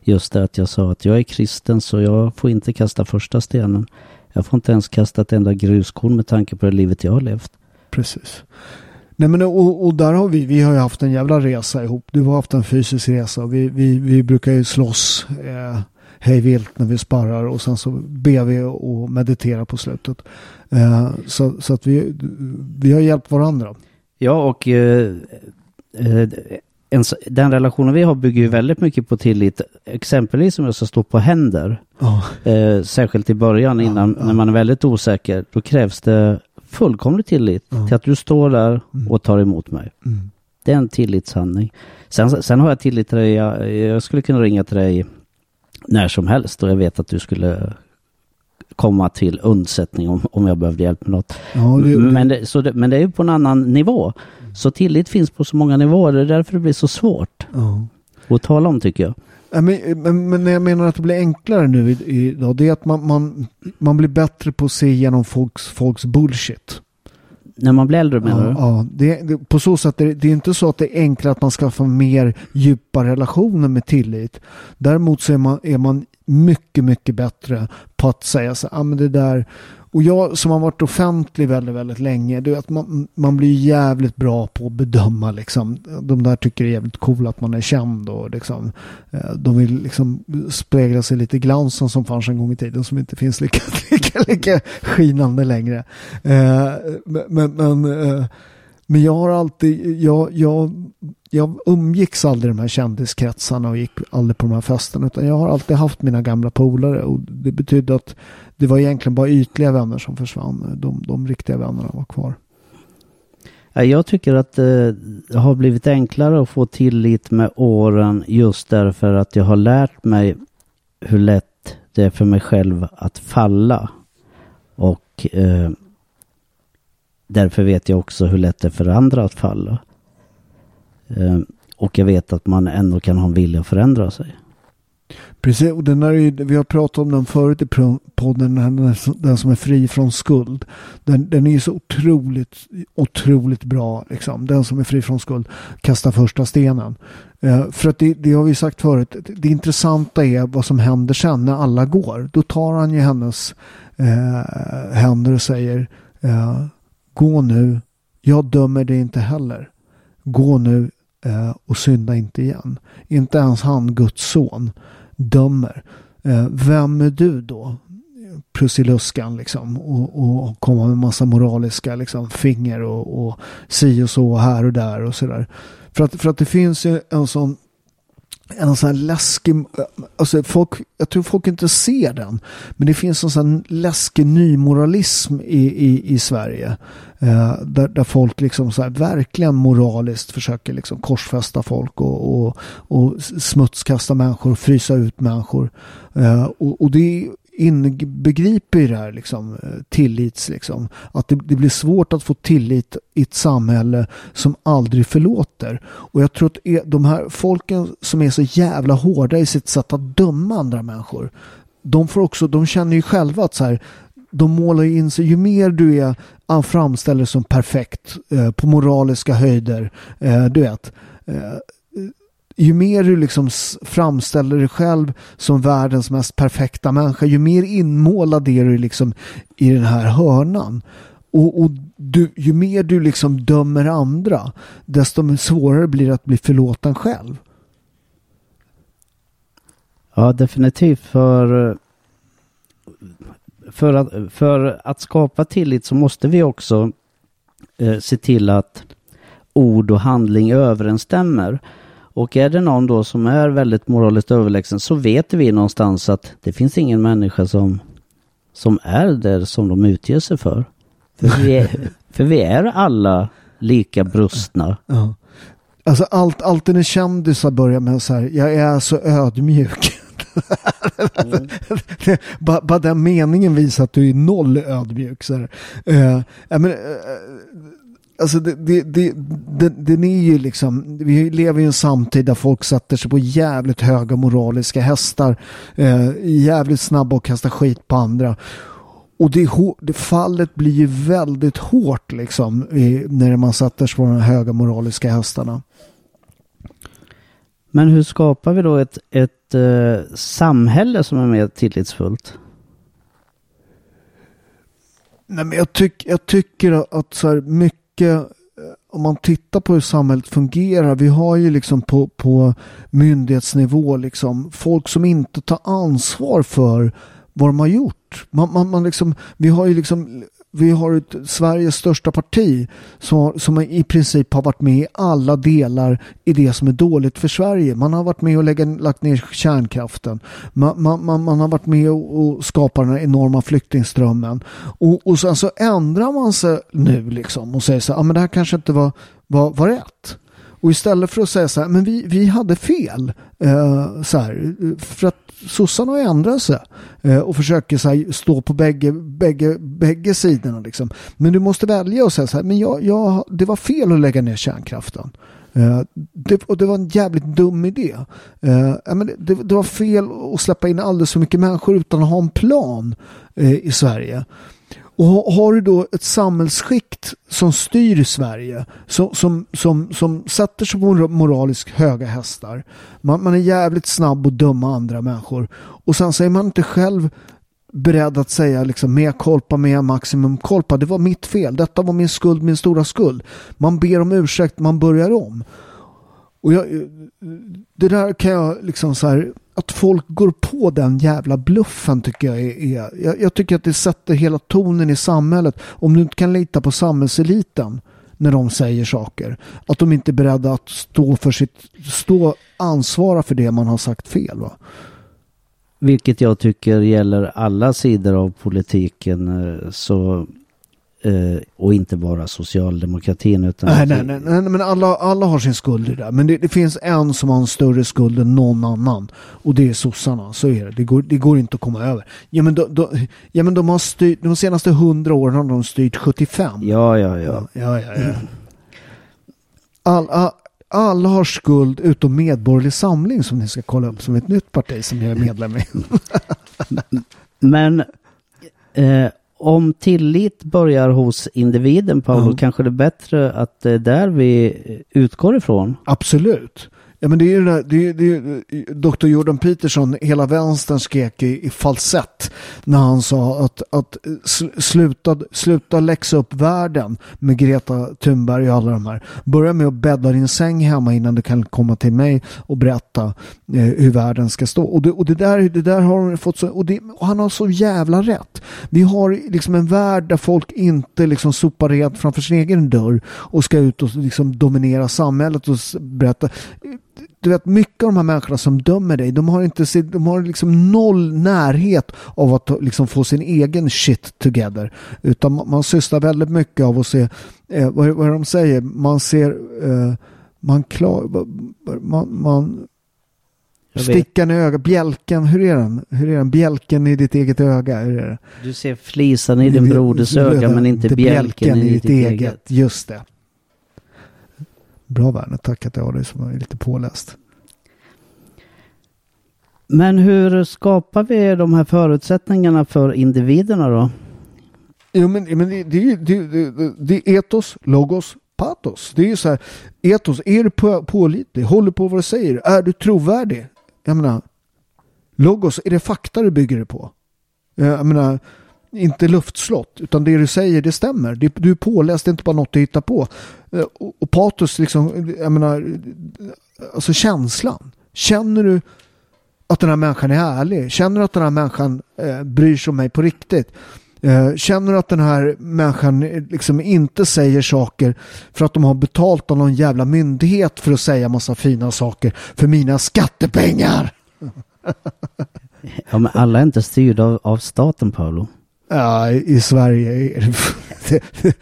just det att jag sa att jag är kristen så jag får inte kasta första stenen. Jag får inte ens kasta ett enda gruskorn med tanke på det livet jag har levt. Precis. Nej men och, och, där har vi, vi har ju haft en jävla resa ihop. Du har haft en fysisk resa. Vi, vi, vi brukar ju slåss. Eh, hej vilt när vi sparrar och sen så ber vi och mediterar på slutet. Eh, så, så att vi, vi har hjälpt varandra. Ja, och eh, eh, en, den relationen vi har bygger ju väldigt mycket på tillit. Exempelvis om jag ska stå på händer. Oh. Eh, särskilt i början innan, ja, ja. när man är väldigt osäker. Då krävs det fullkomlig tillit till att du står där mm. och tar emot mig. Mm. Det är en tillitshandling. Sen, sen har jag tillit till dig. Jag, jag skulle kunna ringa till dig när som helst och jag vet att du skulle komma till undsättning om, om jag behövde hjälp med något. Ja, det, men, det, så det, men det är ju på en annan nivå. Så tillit finns på så många nivåer. Det är därför det blir så svårt ja. att tala om tycker jag. Men, men, men jag menar att det blir enklare nu idag, det är att man, man, man blir bättre på att se igenom folks, folks bullshit. När man blir äldre menar ja, du? Ja, det, det, på så sätt är det, det är inte så att det är enklare att man ska få mer djupa relationer med tillit. Däremot så är man, är man mycket, mycket bättre på att säga så ah, men det där och jag som har varit offentlig väldigt, väldigt länge, du vet, man, man blir jävligt bra på att bedöma liksom. De där tycker det är jävligt coolt att man är känd och liksom, eh, de vill liksom spegla sig lite i glansen som fanns en gång i tiden som inte finns lika, <laughs> lika, lika skinande längre. Eh, men, men eh, men jag har alltid, jag, jag, jag umgicks aldrig i de här kändiskretsarna och gick aldrig på de här festerna. Utan jag har alltid haft mina gamla polare. Och det betydde att det var egentligen bara ytliga vänner som försvann. De, de riktiga vännerna var kvar. Jag tycker att det har blivit enklare att få tillit med åren just därför att jag har lärt mig hur lätt det är för mig själv att falla. Och eh, därför vet jag också hur lätt det är för andra att falla. Ehm, och jag vet att man ändå kan ha en vilja att förändra sig. Precis, och den är vi har pratat om den förut i podden, den, som är fri från skuld. Den, den är ju så otroligt, otroligt bra. Liksom. Den som är fri från skuld, kasta första stenen. Eh, för att det, det har vi sagt förut, det intressanta är vad som händer sen när alla går. Då tar han ju hennes eh, händer och säger eh, gå nu, jag dömer dig inte heller. Gå nu eh, och synda inte igen. Inte ens han, Guds son dömer. Eh, vem är du då? Prussiluskan liksom och, och komma med massa moraliska liksom, finger och, och si och så här och där och sådär. För att, för att det finns ju en sån en sån här läskig, eh, alltså folk, jag tror folk inte ser den, men det finns en sån läskig nymoralism i, i, i Sverige. Eh, där, där folk liksom så här, verkligen moraliskt försöker liksom korsfästa folk och, och, och smutskasta människor och frysa ut människor. Eh, och, och det inbegriper det här liksom, eh, tillits, liksom. Att det, det, blir svårt att få tillit i ett samhälle som aldrig förlåter. Och jag tror att e, de här folken som är så jävla hårda i sitt sätt att döma andra människor. De får också, de känner ju själva att så här, de målar in sig, ju mer du är ah, framställer som perfekt eh, på moraliska höjder, eh, du vet, eh, ju mer du liksom framställer dig själv som världens mest perfekta människa, ju mer inmålad är du liksom i den här hörnan. Och, och du, ju mer du liksom dömer andra, desto svårare blir det att bli förlåten själv. Ja, definitivt. För, för, att, för att skapa tillit så måste vi också eh, se till att ord och handling överensstämmer. Och är det någon då som är väldigt moraliskt överlägsen så vet vi någonstans att det finns ingen människa som, som är där som de utger sig för. För vi är, <laughs> för vi är alla lika brustna. Ja. Alltså allt, alltid när kändisar börjar med så här, jag är så ödmjuk. Mm. <laughs> bara, bara den meningen visar att du är noll ödmjuk. Så här. Uh, men, uh, Alltså det, det, det, det, den är ju liksom, vi lever i en samtid där folk sätter sig på jävligt höga moraliska hästar. Eh, jävligt snabba att kasta skit på andra. Och det, det fallet blir ju väldigt hårt liksom i, när man sätter sig på de höga moraliska hästarna. Men hur skapar vi då ett, ett uh, samhälle som är mer tillitsfullt? Nej, men jag, tyck, jag tycker att så här mycket mycket eh, om man tittar på hur samhället fungerar. Vi har ju liksom på, på myndighetsnivå liksom folk som inte tar ansvar för vad de har gjort. Man, man, man liksom, vi har ju liksom vi har ett, Sveriges största parti som, som i princip har varit med i alla delar i det som är dåligt för Sverige. Man har varit med och lägga, lagt ner kärnkraften. Man, man, man, man har varit med och, och skapat den här enorma flyktingströmmen. Och, och sen så alltså ändrar man sig nu liksom och säger så här, ah, men det här kanske inte var, var, var rätt. Och istället för att säga så här, men vi, vi hade fel. Eh, så här, för att sossarna har ändrat sig eh, och försöker så här, stå på bägge, bägge, bägge sidorna. Liksom. Men du måste välja och säga så här, men jag, jag, det var fel att lägga ner kärnkraften. Eh, det, och det var en jävligt dum idé. Eh, men det, det, var fel att släppa in alldeles för mycket människor utan att ha en plan eh, i Sverige. Och har du då ett samhällsskikt som styr Sverige, som, som, som, som sätter sig på moraliskt höga hästar. Man, man är jävligt snabb att döma andra människor. Och sen säger man inte själv beredd att säga liksom med kolpa, med maximum kolpa. Det var mitt fel. Detta var min skuld, min stora skuld. Man ber om ursäkt, man börjar om. Och jag, det där kan jag liksom så här att folk går på den jävla bluffen tycker jag är, jag, jag, tycker att det sätter hela tonen i samhället. Om du inte kan lita på samhällseliten när de säger saker. Att de inte är beredda att stå för sitt, stå ansvara för det man har sagt fel. Va? Vilket jag tycker gäller alla sidor av politiken. Eh, så, eh, och inte bara socialdemokratin. Utan Nej, nej, nej, nej, men alla, alla har sin skuld i det där. Men det, det finns en som har en större skuld än någon annan. Och det är sossarna. Så är det. Det går, det går inte att komma över. Ja, men, då, då, ja, men de har styrt, de senaste hundra åren har de styrt 75. Ja, ja, ja. ja, ja, ja. Alla, alla har skuld utom Medborgerlig Samling som ni ska kolla upp som ett nytt parti som jag är medlem i. Men eh, om tillit börjar hos individen, Paolo, Ja. kanske det är bättre att det är där vi utgår ifrån. Absolut. Ja, men det är ju det där, det är, det är, eh, Dr. Jordan Peterson, hela vänstern skrek i, i falsett när han sa att, att eh, sluta, sluta läxa upp världen med Greta Thunberg och alla de här. Börja med att bädda din säng hemma innan du kan komma till mig och berätta eh, hur världen ska stå. Och det, och det, där, det där har han fått så, och, det, och han har så jävla rätt. Vi har liksom en värld där folk inte liksom sopar rent framför sin egen dörr och ska ut och liksom dominera samhället och berätta du vet, mycket av de här människorna som dömer dig, de har, inte, de har liksom noll närhet av att liksom få sin egen shit together. Utan man, sysslar väldigt mycket av att se, eh, vad, vad är de säger, man ser, eh, man klar, man, man stickan i ögat, bjälken, hur är den? Hur är den? Bjälken i ditt eget öga, hur är det? Du ser flisan i din <laughs> broders öga men inte bjälken i ditt eget. Just det. Bra Werner, tack att jag har dig som är lite påläst. Men hur skapar vi de här förutsättningarna för individerna då? Jo, men, men det, det, det, det är etos, logos, patos. Det är ju så här, etos, är du på, pålitlig? Håller på vad du säger? Är du trovärdig? Jag menar, logos, är det fakta du bygger det på? Jag menar, inte luftslott, utan det du säger, det stämmer. Du är påläst, det är inte bara något du hittar på. Eh, och, och patos, liksom, jag menar, alltså känslan. Känner du att den här människan är ärlig? Känner du att den här människan eh, bryr sig om mig på riktigt? Eh, känner du att den här människan eh, liksom inte säger saker för att de har betalt av någon jävla myndighet för att säga massa fina saker för mina skattepengar? Ja men alla är inte styrda av, av staten Paolo. Ja, i, Sverige är det...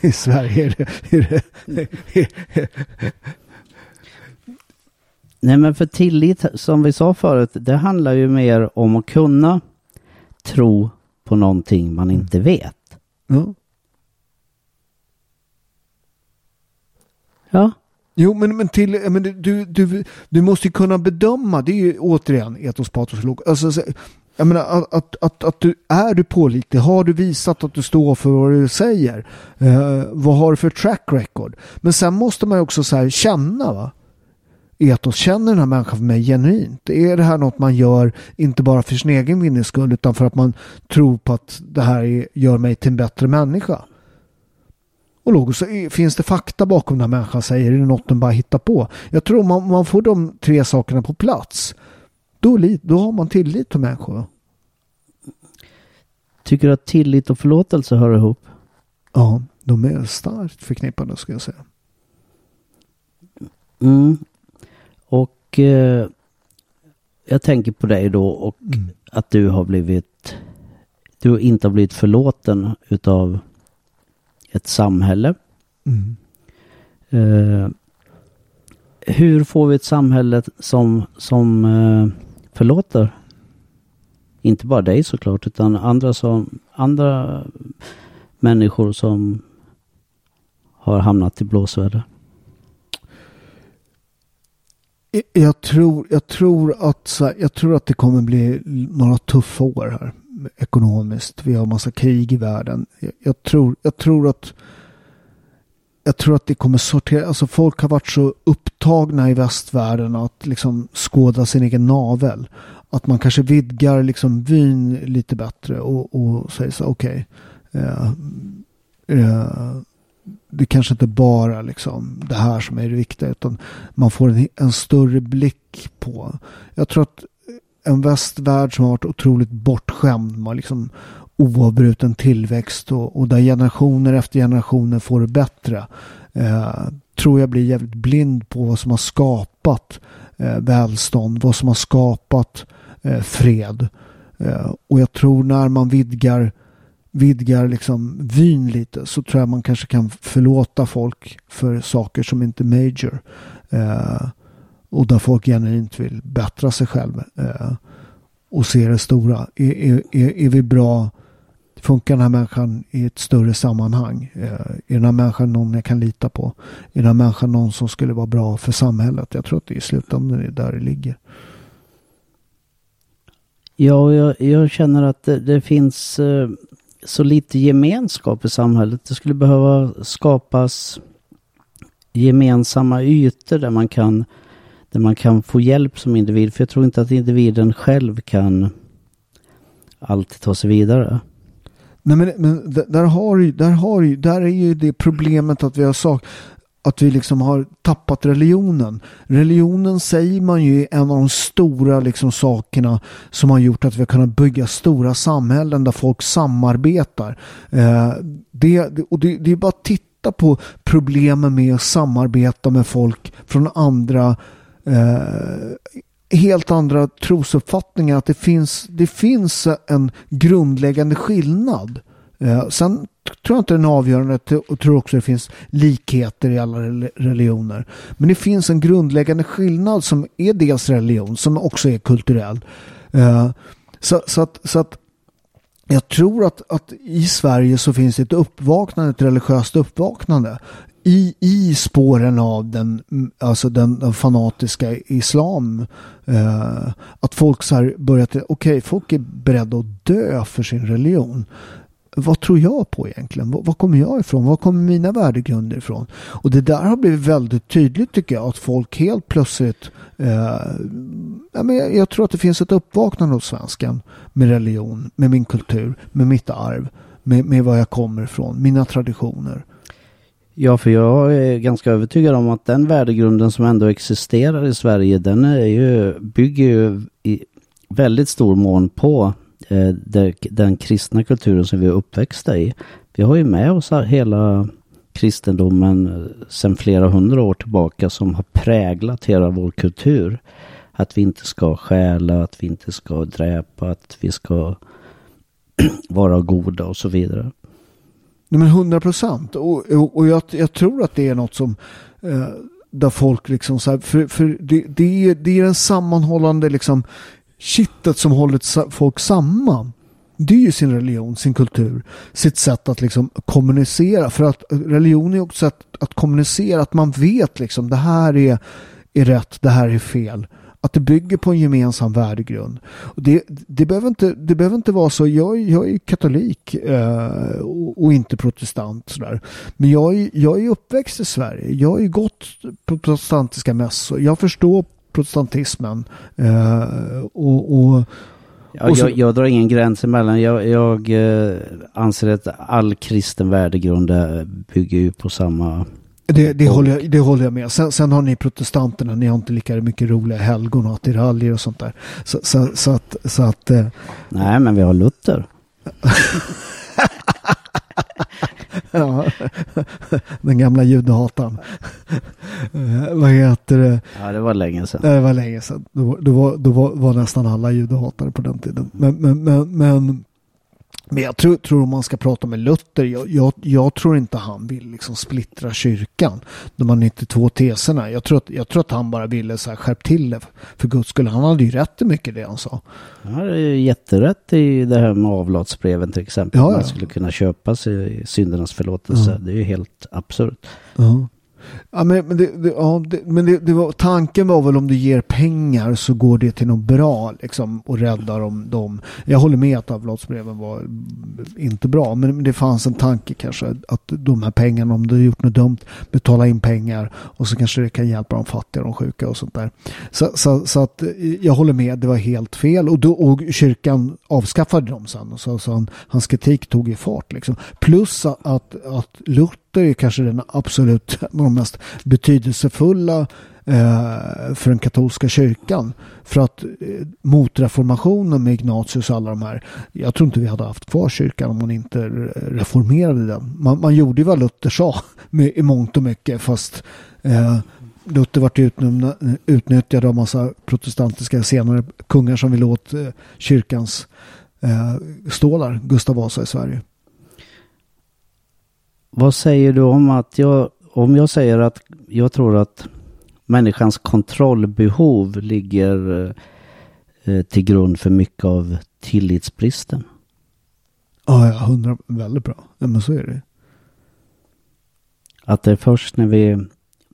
<laughs> I Sverige är det... Är det Nej men för tillit som vi sa förut, det handlar ju mer om att kunna tro på någonting man inte vet. ja. Ja. Jo, men, men, till, men du, du, du, måste ju kunna bedöma, det är ju återigen etos, patos, log. Alltså, så- jag menar, att, att, att, att du, är du pålitlig? Har du visat att du står för vad du säger? Eh, vad har du för track record? Men sen måste man ju också så här, känna va? Etos, känner den här människan för mig genuint? Är det här något man gör, inte bara för sin egen vinnings skull, utan för att man tror på att det här gör mig till en bättre människa? Och logiskt, så finns det fakta bakom den här människan säger? Är det något den bara hittar på? Jag tror man, man får de tre sakerna på plats. Då, då har man tillit till människor. Tycker du att tillit och förlåtelse hör ihop? Ja, de är starkt förknippade ska jag säga. Mm. Och eh, jag tänker på dig då och att du har blivit, du inte har blivit förlåten utav ett samhälle. Mm. Eh, hur får vi ett samhälle som, som eh, förlåter? Inte bara dig såklart, utan andra, som, andra människor som har hamnat i blåsväder. Jag tror, jag tror att här, jag tror att det kommer bli några tuffa år här ekonomiskt. Vi har massa krig i världen. Jag, jag tror, jag tror att jag tror att det kommer sortera, alltså folk har varit så upptagna i västvärlden att liksom skåda sin egen navel. Att man kanske vidgar liksom vyn lite bättre och, och säger så okej. eh, eh, det kanske inte bara liksom det här som är det viktiga utan man får en, en större blick på. Jag tror att en västvärld som har varit otroligt bortskämd Man liksom oavbruten tillväxt och, och där generationer efter generationer får det bättre. Eh, tror jag blir jävligt blind på vad som har skapat eh, välstånd, vad som har skapat eh, fred. Eh, och jag tror när man vidgar vidgar liksom vyn lite så tror jag man kanske kan förlåta folk för saker som inte är major. Eh, och där folk genuint vill bättra sig själv eh, och se det stora. Är, är, är, är vi bra? Funkar den här människan i ett större sammanhang? Eh, är den här människan någon jag kan lita på? Är den här människan någon som skulle vara bra för samhället? Jag tror att det i slutändan är där det ligger. Ja, jag, jag känner att det, det finns eh, så lite gemenskap i samhället. Det skulle behöva skapas gemensamma ytor där man kan där man kan få hjälp som individ. För jag tror inte att individen själv kan alltid ta sig vidare. Nej men, men där, har, där, har, där är ju det problemet att vi har sagt att vi liksom har tappat religionen. Religionen säger man ju är en av de stora liksom sakerna som har gjort att vi har kunnat bygga stora samhällen där folk samarbetar. Eh, det, och det, det är bara att titta på problemen med att samarbeta med folk från andra eh, helt andra trosuppfattningar. Att det finns, det finns en grundläggande skillnad. Eh, sen tror jag inte den är avgörande. Jag tror också det finns likheter i alla religioner. Men det finns en grundläggande skillnad som är dels religion som också är kulturell. Eh, så, så, att, så att jag tror att, att i Sverige så finns det ett uppvaknande, ett religiöst uppvaknande i, i spåren av den, mm, alltså den, den fanatiska islam. Eh, att folk så här börjat, okej, okay, folk är beredda att dö för sin religion. Vad tror jag på egentligen? Var, var kommer jag ifrån? Var kommer mina värdegrunder ifrån? Och det där har blivit väldigt tydligt tycker jag. Att folk helt plötsligt eh, ja, men jag, jag tror att det finns ett uppvaknande hos svensken med religion, med min kultur, med mitt arv, med, med var jag kommer ifrån, mina traditioner. Ja, för jag är ganska övertygad om att den värdegrunden som ändå existerar i Sverige, den är ju, bygger ju i väldigt stor mån på eh, det, den kristna kulturen som vi är uppväxta i. Vi har ju med oss hela kristendomen eh, sedan flera hundra år tillbaka som har präglat hela vår kultur. Att vi inte ska stjäla, att vi inte ska dräpa, att vi ska <clears throat> vara goda och så vidare. Nej, men hundra procent. Och, och, och jag, jag, tror att det är något som eh, där folk liksom så här, för, för det, det, är, det är den sammanhållande liksom kittet som håller folk samman. Det är ju sin religion, sin kultur, sitt sätt att liksom kommunicera. För att religion är också ett sätt att kommunicera, att man vet liksom det här är, är rätt, det här är fel att det bygger på en gemensam värdegrund. Och det, det, behöver inte, det behöver inte vara så. Jag, jag är katolik eh, och, och, inte protestant. Sådär. Men jag jag är uppväxt i Sverige. Jag har ju gått på protestantiska mässor. Jag förstår protestantismen. Eh, och, och Ja, jag, jag, drar ingen gräns emellan. Jag, jag eh, anser att all kristen värdegrund bygger ju på samma det, det, håller jag, det håller jag med. Sen, sen, har ni protestanterna, ni har inte lika mycket roliga helgon och attiraljer och sånt där. Så, så, så att... Så att eh. Nej, men vi har Luther. <laughs> ja, den gamla judehataren. Eh, vad heter det? Ja, det var länge sedan. Det var länge sedan. Då, då, var, då var, var nästan alla judehatare på den tiden. Men, men, men, men men jag tror, tror om man ska prata med Luther, jag, jag, jag, tror inte han vill liksom splittra kyrkan. De har 92 teserna. Jag tror, att, jag tror att han bara ville så här skärp till det. För guds skull, han hade ju rätt i mycket det han sa. Han hade ju jätterätt i det här med avlatsbreven till exempel. Ja, ja. Man skulle kunna köpa sig syndernas förlåtelse. Det är ju helt absurt. Ja. Men, men, det, det, ja, det, men det, det, var, tanken var väl om du ger pengar så går det till något bra liksom, och räddar dem, dem. Jag håller med att avlatsbreven var inte bra men det fanns en tanke kanske att de här pengarna om du har gjort något dumt betala in pengar och så kanske det kan hjälpa de fattiga, de sjuka och sånt där. Så, så, så att jag håller med, det var helt fel och, då, och kyrkan avskaffade dem sen så, så han, hans kritik tog i fart liksom. Plus att, att Luther Luther är kanske den absolut <laughs> de mest betydelsefulla eh, för den katolska kyrkan. För att eh, motreformationen med Ignatius och alla de här. Jag tror inte vi hade haft kvar kyrkan om man inte reformerade den. Man, man gjorde ju vad Luther sa <laughs> med, i mångt och mycket fast eh, Luther vart utnyttjad av massa protestantiska senare kungar som ville åt eh, kyrkans eh, stålar, Gustav Vasa i Sverige. Vad säger du om att jag, om jag säger att jag tror att människans kontrollbehov ligger eh, till grund för mycket av tillitsbristen? Ja, ja, hundra, väldigt bra. Ja, men så är det. Att det är först när vi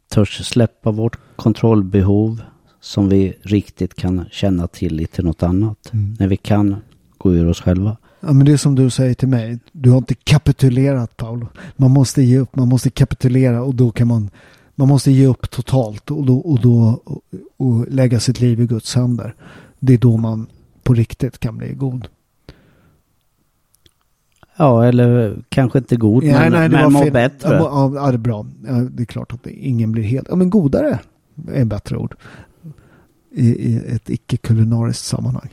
törs släppa vårt kontrollbehov som vi riktigt kan känna tillit till något annat. Mm. När vi kan gå ur oss själva. Ja, men det är som du säger till mig. Du har inte kapitulerat Paolo. Man måste ge upp, man måste kapitulera och då kan man man måste ge upp totalt och, då, och, då, och, och lägga sitt liv i Guds händer. Det är då man på riktigt kan bli god. Ja, eller kanske inte god, nej, men, nej, men må bättre. Ja, ja, det är bra. Ja, det är klart att ingen blir helt... Ja, men godare är ett bättre ord. I, i ett icke-kulinariskt sammanhang.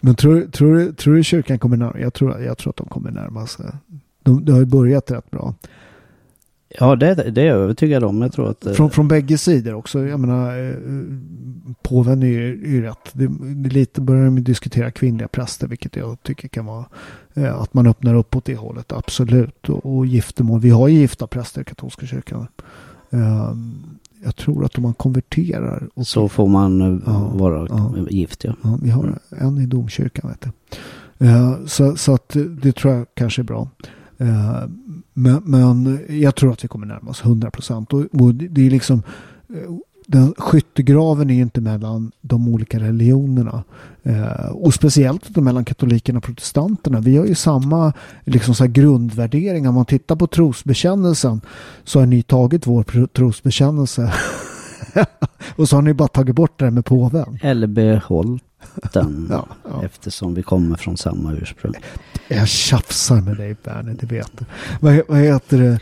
<laughs> men tror, tror, tror du kyrkan kommer närmare? Jag tror, jag tror att de kommer närma sig. De, de har ju börjat rätt bra. Ja, det, det är jag övertygad om. Jag tror att, eh, från, från bägge sidor också. Jag menar, eh, påven är ju rätt. Det, det lite börjar de diskutera kvinnliga präster, vilket jag tycker kan vara eh, att man öppnar upp åt det hållet. Absolut. Och, och giftermål. Vi har ju gifta präster i katolska kyrkan. Um, jag tror att om man konverterar. Och, så får man ja, vara ja, gift, ja. ja. Vi har en i domkyrkan, vet du. Uh, så, så att det tror jag kanske är bra. Uh, men, men jag tror att vi kommer närma oss 100 procent. Och, och, det är liksom den skyttegraven är ju inte mellan de olika religionerna. Eh, och speciellt inte mellan katolikerna och protestanterna. Vi har ju samma liksom, så grundvärderingar. Om man tittar på trosbekännelsen så har ni tagit vår trosbekännelse. <laughs> och så har ni bara tagit bort det med påven. Eller behållit den. <laughs> ja, ja. Eftersom vi kommer från samma ursprung. Jag tjafsar med dig Berner, det vet du. Vad, vad heter det?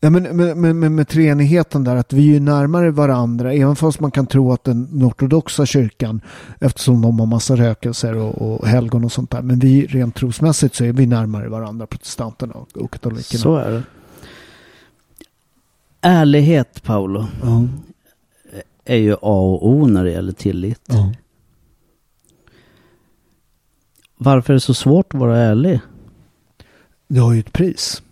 Ja, men, men, men, men med treenigheten där, att vi är närmare varandra, även fast man kan tro att den, ortodoxa kyrkan, eftersom de har massa rökelser och, och helgon och sånt där, men vi rent trosmässigt så är vi närmare varandra, protestanterna och, och katolikerna. Så är det. Ärlighet, Paolo, ja. är ju A och O när det gäller tillit. Ja. Varför är det så svårt att vara ärlig? Det har ju ett pris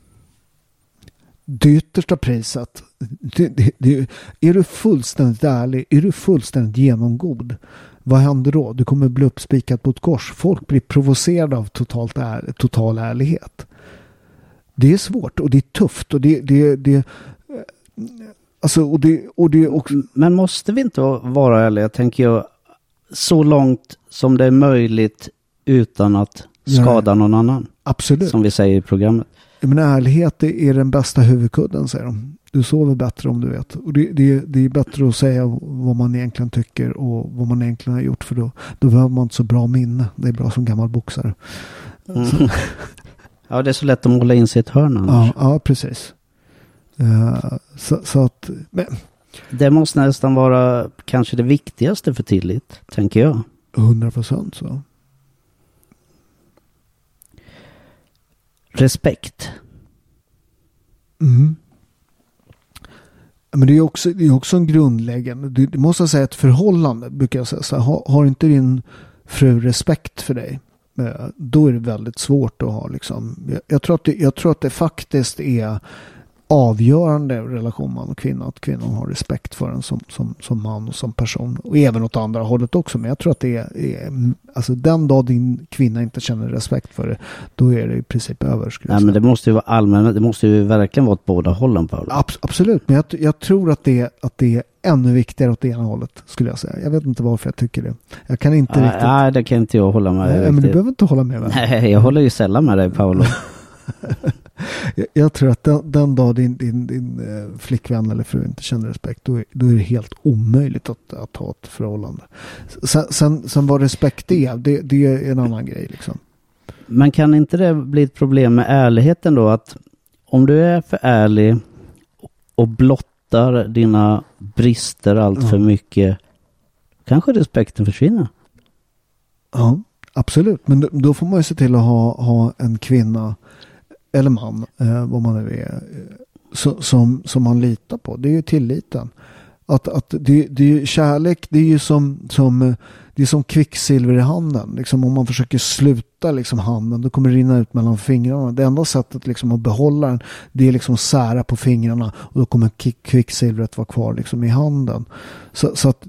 det yttersta priset. Det, det, det, är du fullständigt ärlig, är du fullständigt genomgod, vad händer då? Du kommer bli uppspikad på ett kors. Folk blir provocerade av totalt är, total ärlighet. Det är svårt och det är tufft och det, det, det Alltså, och det, och det också... Men måste vi inte vara ärliga, tänker jag, så långt som det är möjligt utan att skada ja. någon annan? Absolut. Som vi säger i programmet. Men ärlighet är den bästa huvudkudden, säger de. Du sover bättre om du vet. Och det, det, det är bättre att säga vad man egentligen tycker och vad man egentligen har gjort. För då, då behöver man inte så bra minne. Det är bra som gammal boxare. Mm. <laughs> ja, det är så lätt att måla in sig i ett hörn annars. Ja, ja precis. Uh, så, så, att... Men... Det måste nästan vara kanske det viktigaste för tillit, tänker jag. 100 procent så. Respekt. Mm. Men det är också, det är också en grundläggande, du, måste säga ett förhållande, brukar jag säga. Så här, har, har inte din fru respekt för dig, eh, då är det väldigt svårt att ha liksom, jag, jag, tror, att det, jag tror att det faktiskt är avgörande relation man och kvinna. Att kvinnan har respekt för en som, som, som man och som person. Och även åt andra hållet också. Men jag tror att det är, är alltså den dag din kvinna inte känner respekt för det, då är det i princip över. Nej, men det måste ju vara allmänt, det måste ju verkligen vara åt båda hållen Paul. Ab absolut, men jag, jag, tror att det, att det är ännu viktigare åt det ena hållet, skulle jag säga. Jag vet inte varför jag tycker det. Jag kan inte nej, riktigt... Nej, det kan inte jag hålla med dig. Men du behöver inte hålla med mig. Nej, jag håller ju sällan med dig Paolo. <laughs> jag, jag tror att den, den dag din, din, din eh, flickvän eller fru inte känner respekt, då är, då är det helt omöjligt att, att ha ett förhållande. Sen, sen, sen vad respekt är, det, det är en annan grej liksom. Men kan inte det bli ett problem med ärligheten då? Att om du är för ärlig och blottar dina brister allt för Ja. mycket, kanske respekten försvinner. Ja, absolut. Men då, då får man ju se till att ha, ha en kvinna eller man, eh, vad man nu är, eh, så, som, som man litar på. Det är ju tilliten. Att, att det, det är ju kärlek, det är ju som, som, eh, det är som kvicksilver i handen. Liksom om man försöker sluta liksom handen, då kommer det rinna ut mellan fingrarna. Det enda sättet liksom att behålla den, det är liksom sära på fingrarna och då kommer kvicksilvret vara kvar liksom i handen. Så, så att,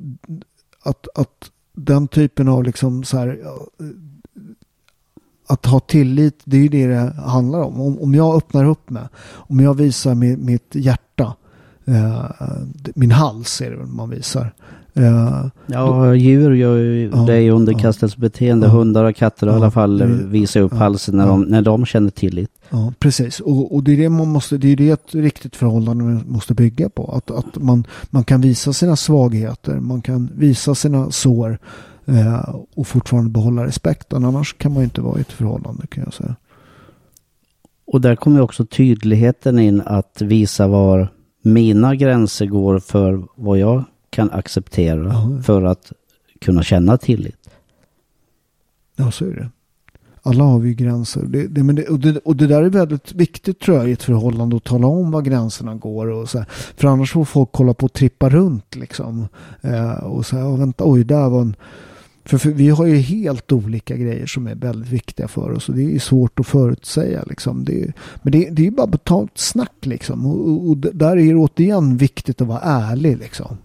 att, att den typen av liksom så här, att ha tillit, det är ju det det handlar om. Om, om jag öppnar upp mig, om jag visar mi, mitt hjärta, eh, min hals är det väl man visar. Eh, Ja, djur gör ju Ja, det underkastelsebeteende. ja. Hundar och katter i Ja, alla fall det- visar upp ja, halsen när, de, när de känner tillit. Ja, precis. Och, och det är det man måste, det är det ett riktigt förhållande måste bygga på. Att, att man, man kan visa sina svagheter, man kan visa sina sår eh, och fortfarande behålla respekten. Annars kan man ju inte vara i ett förhållande kan jag säga. Och där kommer också tydligheten in att visa var mina gränser går för vad jag kan acceptera Ja. för att kunna känna tillit. Ja, så är det. Alla har vi gränser. Det, det, men det, och, det, och det där är väldigt viktigt tror jag i ett förhållande att tala om var gränserna går. Och så här. För annars får folk kolla på och trippa runt liksom. Eh, och säga, vänta, oj, där var en... För, för vi har ju helt olika grejer som är väldigt viktiga för oss. Och det är svårt att förutsäga liksom. Det, är- men det, det är ju bara betalt snack liksom. Och, och, och där är det återigen viktigt att vara ärlig liksom.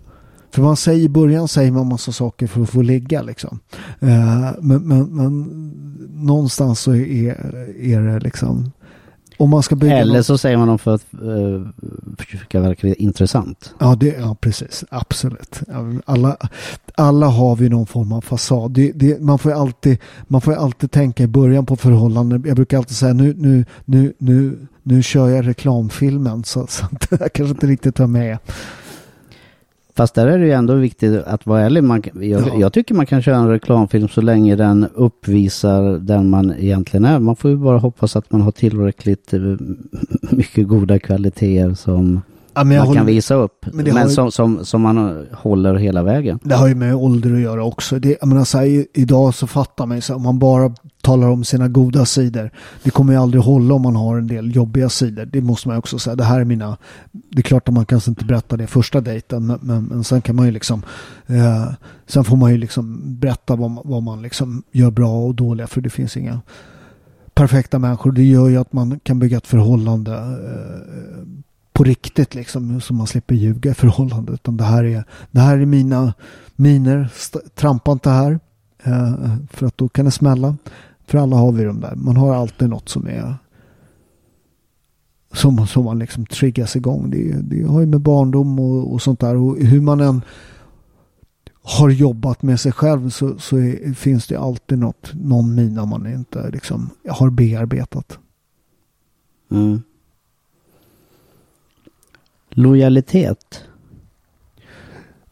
För man säger i början säger man massa saker för att få ligga liksom. Eh, men, men, men någonstans så är, är det liksom om man ska bygga Eller något- så säger man dem för att uh, försöka verka intressant. Ja, det, ja, precis. Absolut. Alla, alla har vi någon form av fasad. Det, det, man, får alltid, man får alltid tänka i början på förhållanden. Jag brukar alltid säga nu, nu, nu, nu, nu kör jag reklamfilmen så, så att <laughs> jag kanske inte riktigt har med. Fast där är det ju ändå viktigt att vara ärlig. Man, jag, Ja. jag tycker man kan köra en reklamfilm så länge den uppvisar den man egentligen är. Man får ju bara hoppas att man har tillräckligt eh, mycket goda kvaliteter som Ja, man håller, kan visa upp. Men Men, har som, som, som man håller hela vägen. Det har ju med ålder att göra också. Det, jag menar, så här, idag så fattar man ju så här, om man bara talar om sina goda sidor. Det kommer ju aldrig hålla om man har en del jobbiga sidor. Det måste man ju också säga. Det här är mina... Det är klart att man kanske inte berättar det första dejten. Men, men, men sen kan man ju liksom... Eh, sen får man ju liksom berätta vad man, vad man liksom gör bra och dåliga. För det finns inga perfekta människor. Det gör ju att man kan bygga ett förhållande eh, på riktigt liksom. Så man slipper ljuga i förhållandet. Utan det här är, det här är mina miner. Trampa inte här. Eh, för att då kan det smälla. För alla har vi de där. Man har alltid något som är som, som man liksom triggas igång. Det, det har ju med barndom och, och sånt där. Och hur man än har jobbat med sig själv så, så är, finns det alltid något, någon mina man inte liksom har bearbetat. Mm. Lojalitet.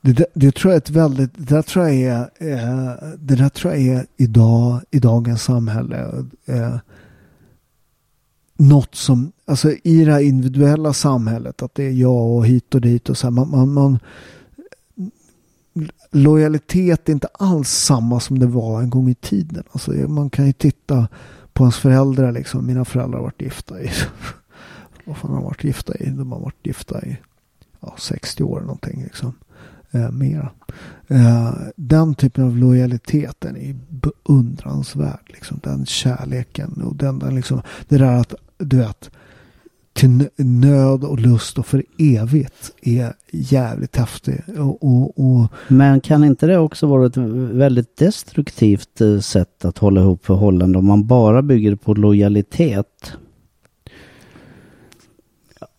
Det, det tror jag är ett väldigt, det där tror jag är, eh, det där tror jag är idag, i dagens samhälle. Eh, något som, alltså i det här individuella samhället, att det är jag och hit och dit och så här, man, man, man lojalitet är inte alls samma som det var en gång i tiden. Alltså man kan ju titta på ens föräldrar liksom. Mina föräldrar har varit gifta i, vad fan har de varit gifta i? De har varit gifta i ja, 60 år någonting liksom. Eh, mera. Eh, den typen av lojalitet den är beundransvärd. Liksom. Den kärleken och den, den liksom, det där att du vet till nöd och lust och för evigt är jävligt häftig. Och, och, och Men kan inte det också vara ett väldigt destruktivt eh, sätt att hålla ihop förhållanden om man bara bygger på lojalitet?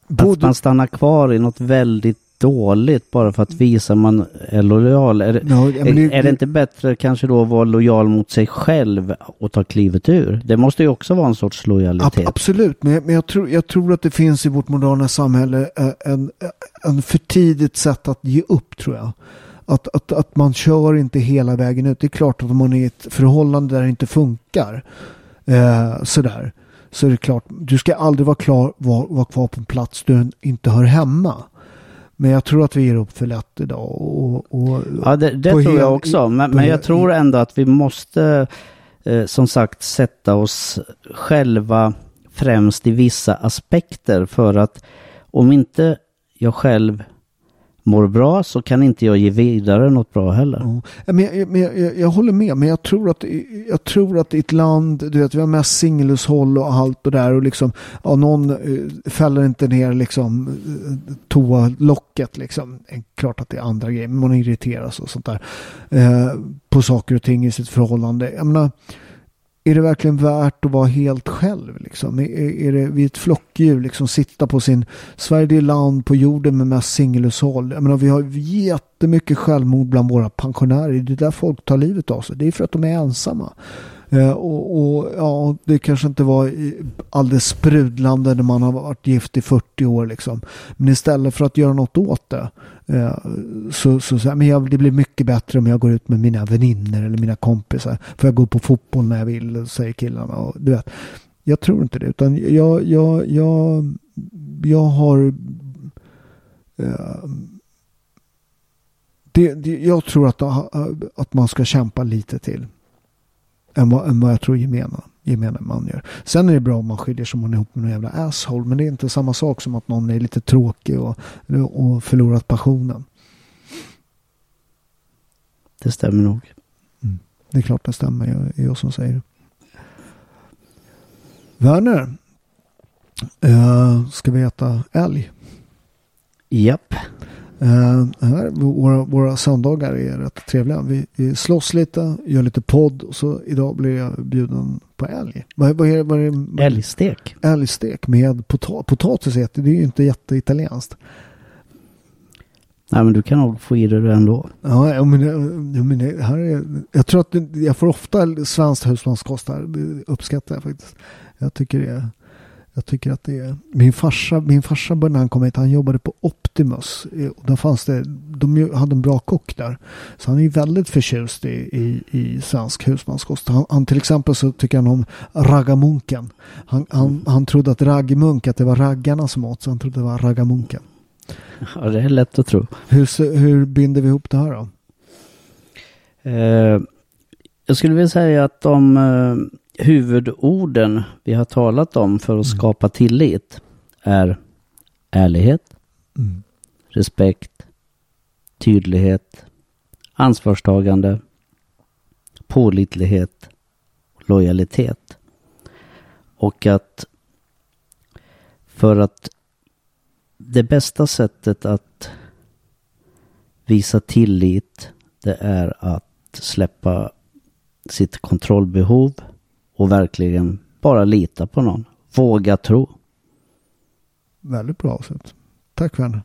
Att både, man stannar kvar i något väldigt dåligt bara för att visa man är lojal? Är, Ja, men det- är, är det inte bättre kanske då att vara lojal mot sig själv och ta klivet ur? Det måste ju också vara en sorts Ab- lojalitet. absolut, men, men jag, tror, jag tror att det finns i vårt moderna samhälle eh, en, en för tidigt sätt att ge upp tror jag. Att, att, att man kör inte hela vägen ut. Det är klart att om man är i ett förhållande där det inte funkar eh, sådär. Så är det klart, du ska aldrig vara, klar, vara, vara kvar på en plats du inte hör hemma. Men jag tror att vi ger upp för lätt idag. Och, och, Ja, det, det tror hel- jag också. Men, men jag tror ändå att vi måste eh, som sagt sätta oss själva främst i vissa aspekter för att om inte jag själv mår bra så kan inte jag ge vidare något bra heller. Ja, Men jag, men jag, jag, jag håller med, men jag tror att jag tror att i ett land, du vet, vi har mest singelhushåll och allt och där och liksom, ja, någon eh, fäller inte ner liksom eh, toalocket liksom. Klart att det är andra grejer, men man irriteras och sånt där eh, på saker och ting i sitt förhållande. Jag menar, är det verkligen värt att vara helt själv? Liksom? Är, är det vid ett flockdjur, liksom sitta på sin... Sverige är det land på jorden med mest singelhushåll. Jag menar, vi har jättemycket självmord bland våra pensionärer. Det är där folk tar livet av sig. Det är för att de är ensamma. Eh, och, och ja, det kanske inte var alldeles sprudlande när man har varit gift i 40 år liksom. Men istället för att göra något åt det Eh, så, så, så men jag, det blir mycket bättre om jag går ut med mina vänner eller mina kompisar. För jag går på fotboll när jag vill, säger killarna. Och, du vet, jag tror inte det. Utan jag, jag, jag, jag har... Eh, det, det, jag tror att, att man ska kämpa lite till. Än vad, än vad jag tror gemena gemene man gör. Sen är det bra om man skiljer sig om man är ihop med någon jävla asshole. Men det är inte samma sak som att någon är lite tråkig och, och förlorat passionen. Det stämmer nog. Det är klart det stämmer. Jag, är jag som säger det. Werner. Uh, ska vi äta älg? Japp. Uh, här, våra, våra söndagar är rätt trevliga. Vi, vi slåss lite, gör lite podd och så idag blir jag bjuden på älg. Vad, vad är, vad är, Älgstek. Älgstek med pota potatis. Det är ju inte jätteitalienskt. Nej men du kan nog få i dig det ändå. Ja, men, jag, men, det här är, jag tror att jag får ofta svenskt husmanskost här. Det uppskattar jag faktiskt. Jag tycker det är, jag tycker att det är, min farsa, min farsa när han kom hit, han jobbade på Optimus. Eh, Och där fanns det, de hade en bra kock där. Så han är väldigt förtjust i, i, i svensk husmanskost. Han, han till exempel så tycker han om raggamunken. Han, han, han trodde att raggmunk, att det var raggarna som åt, så han trodde det var raggamunken. Ja det är lätt att tro. Hur, hur binder vi ihop det här då? Eh, jag skulle vilja säga att de eh, huvudorden vi har talat om för att skapa tillit är ärlighet, Mm. respekt, tydlighet, ansvarstagande, pålitlighet, lojalitet. Och att för att det bästa sättet att visa tillit det är att släppa sitt kontrollbehov och verkligen bara lita på någon. Våga tro. Väldigt bra avslut. Tack Werner.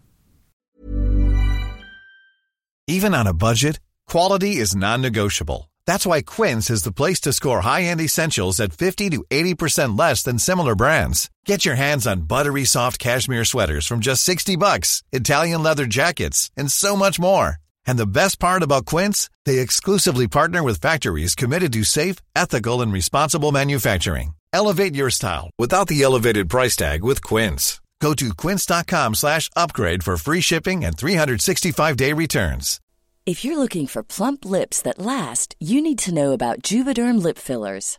Even on a budget, quality is non-negotiable. That's why Quince is the place to score high-end essentials at 50 to 80% less than similar brands. Get your hands on buttery soft cashmere sweaters from just 60 bucks, Italian leather jackets, and so much more. And the best part about Quince, they exclusively partner with factories committed to safe, ethical, and responsible manufacturing. Elevate your style without the elevated price tag with Quince. Go to quince.com slash upgrade for free shipping and 365-day returns. If you're looking for plump lips that last, you need to know about Juvederm lip fillers.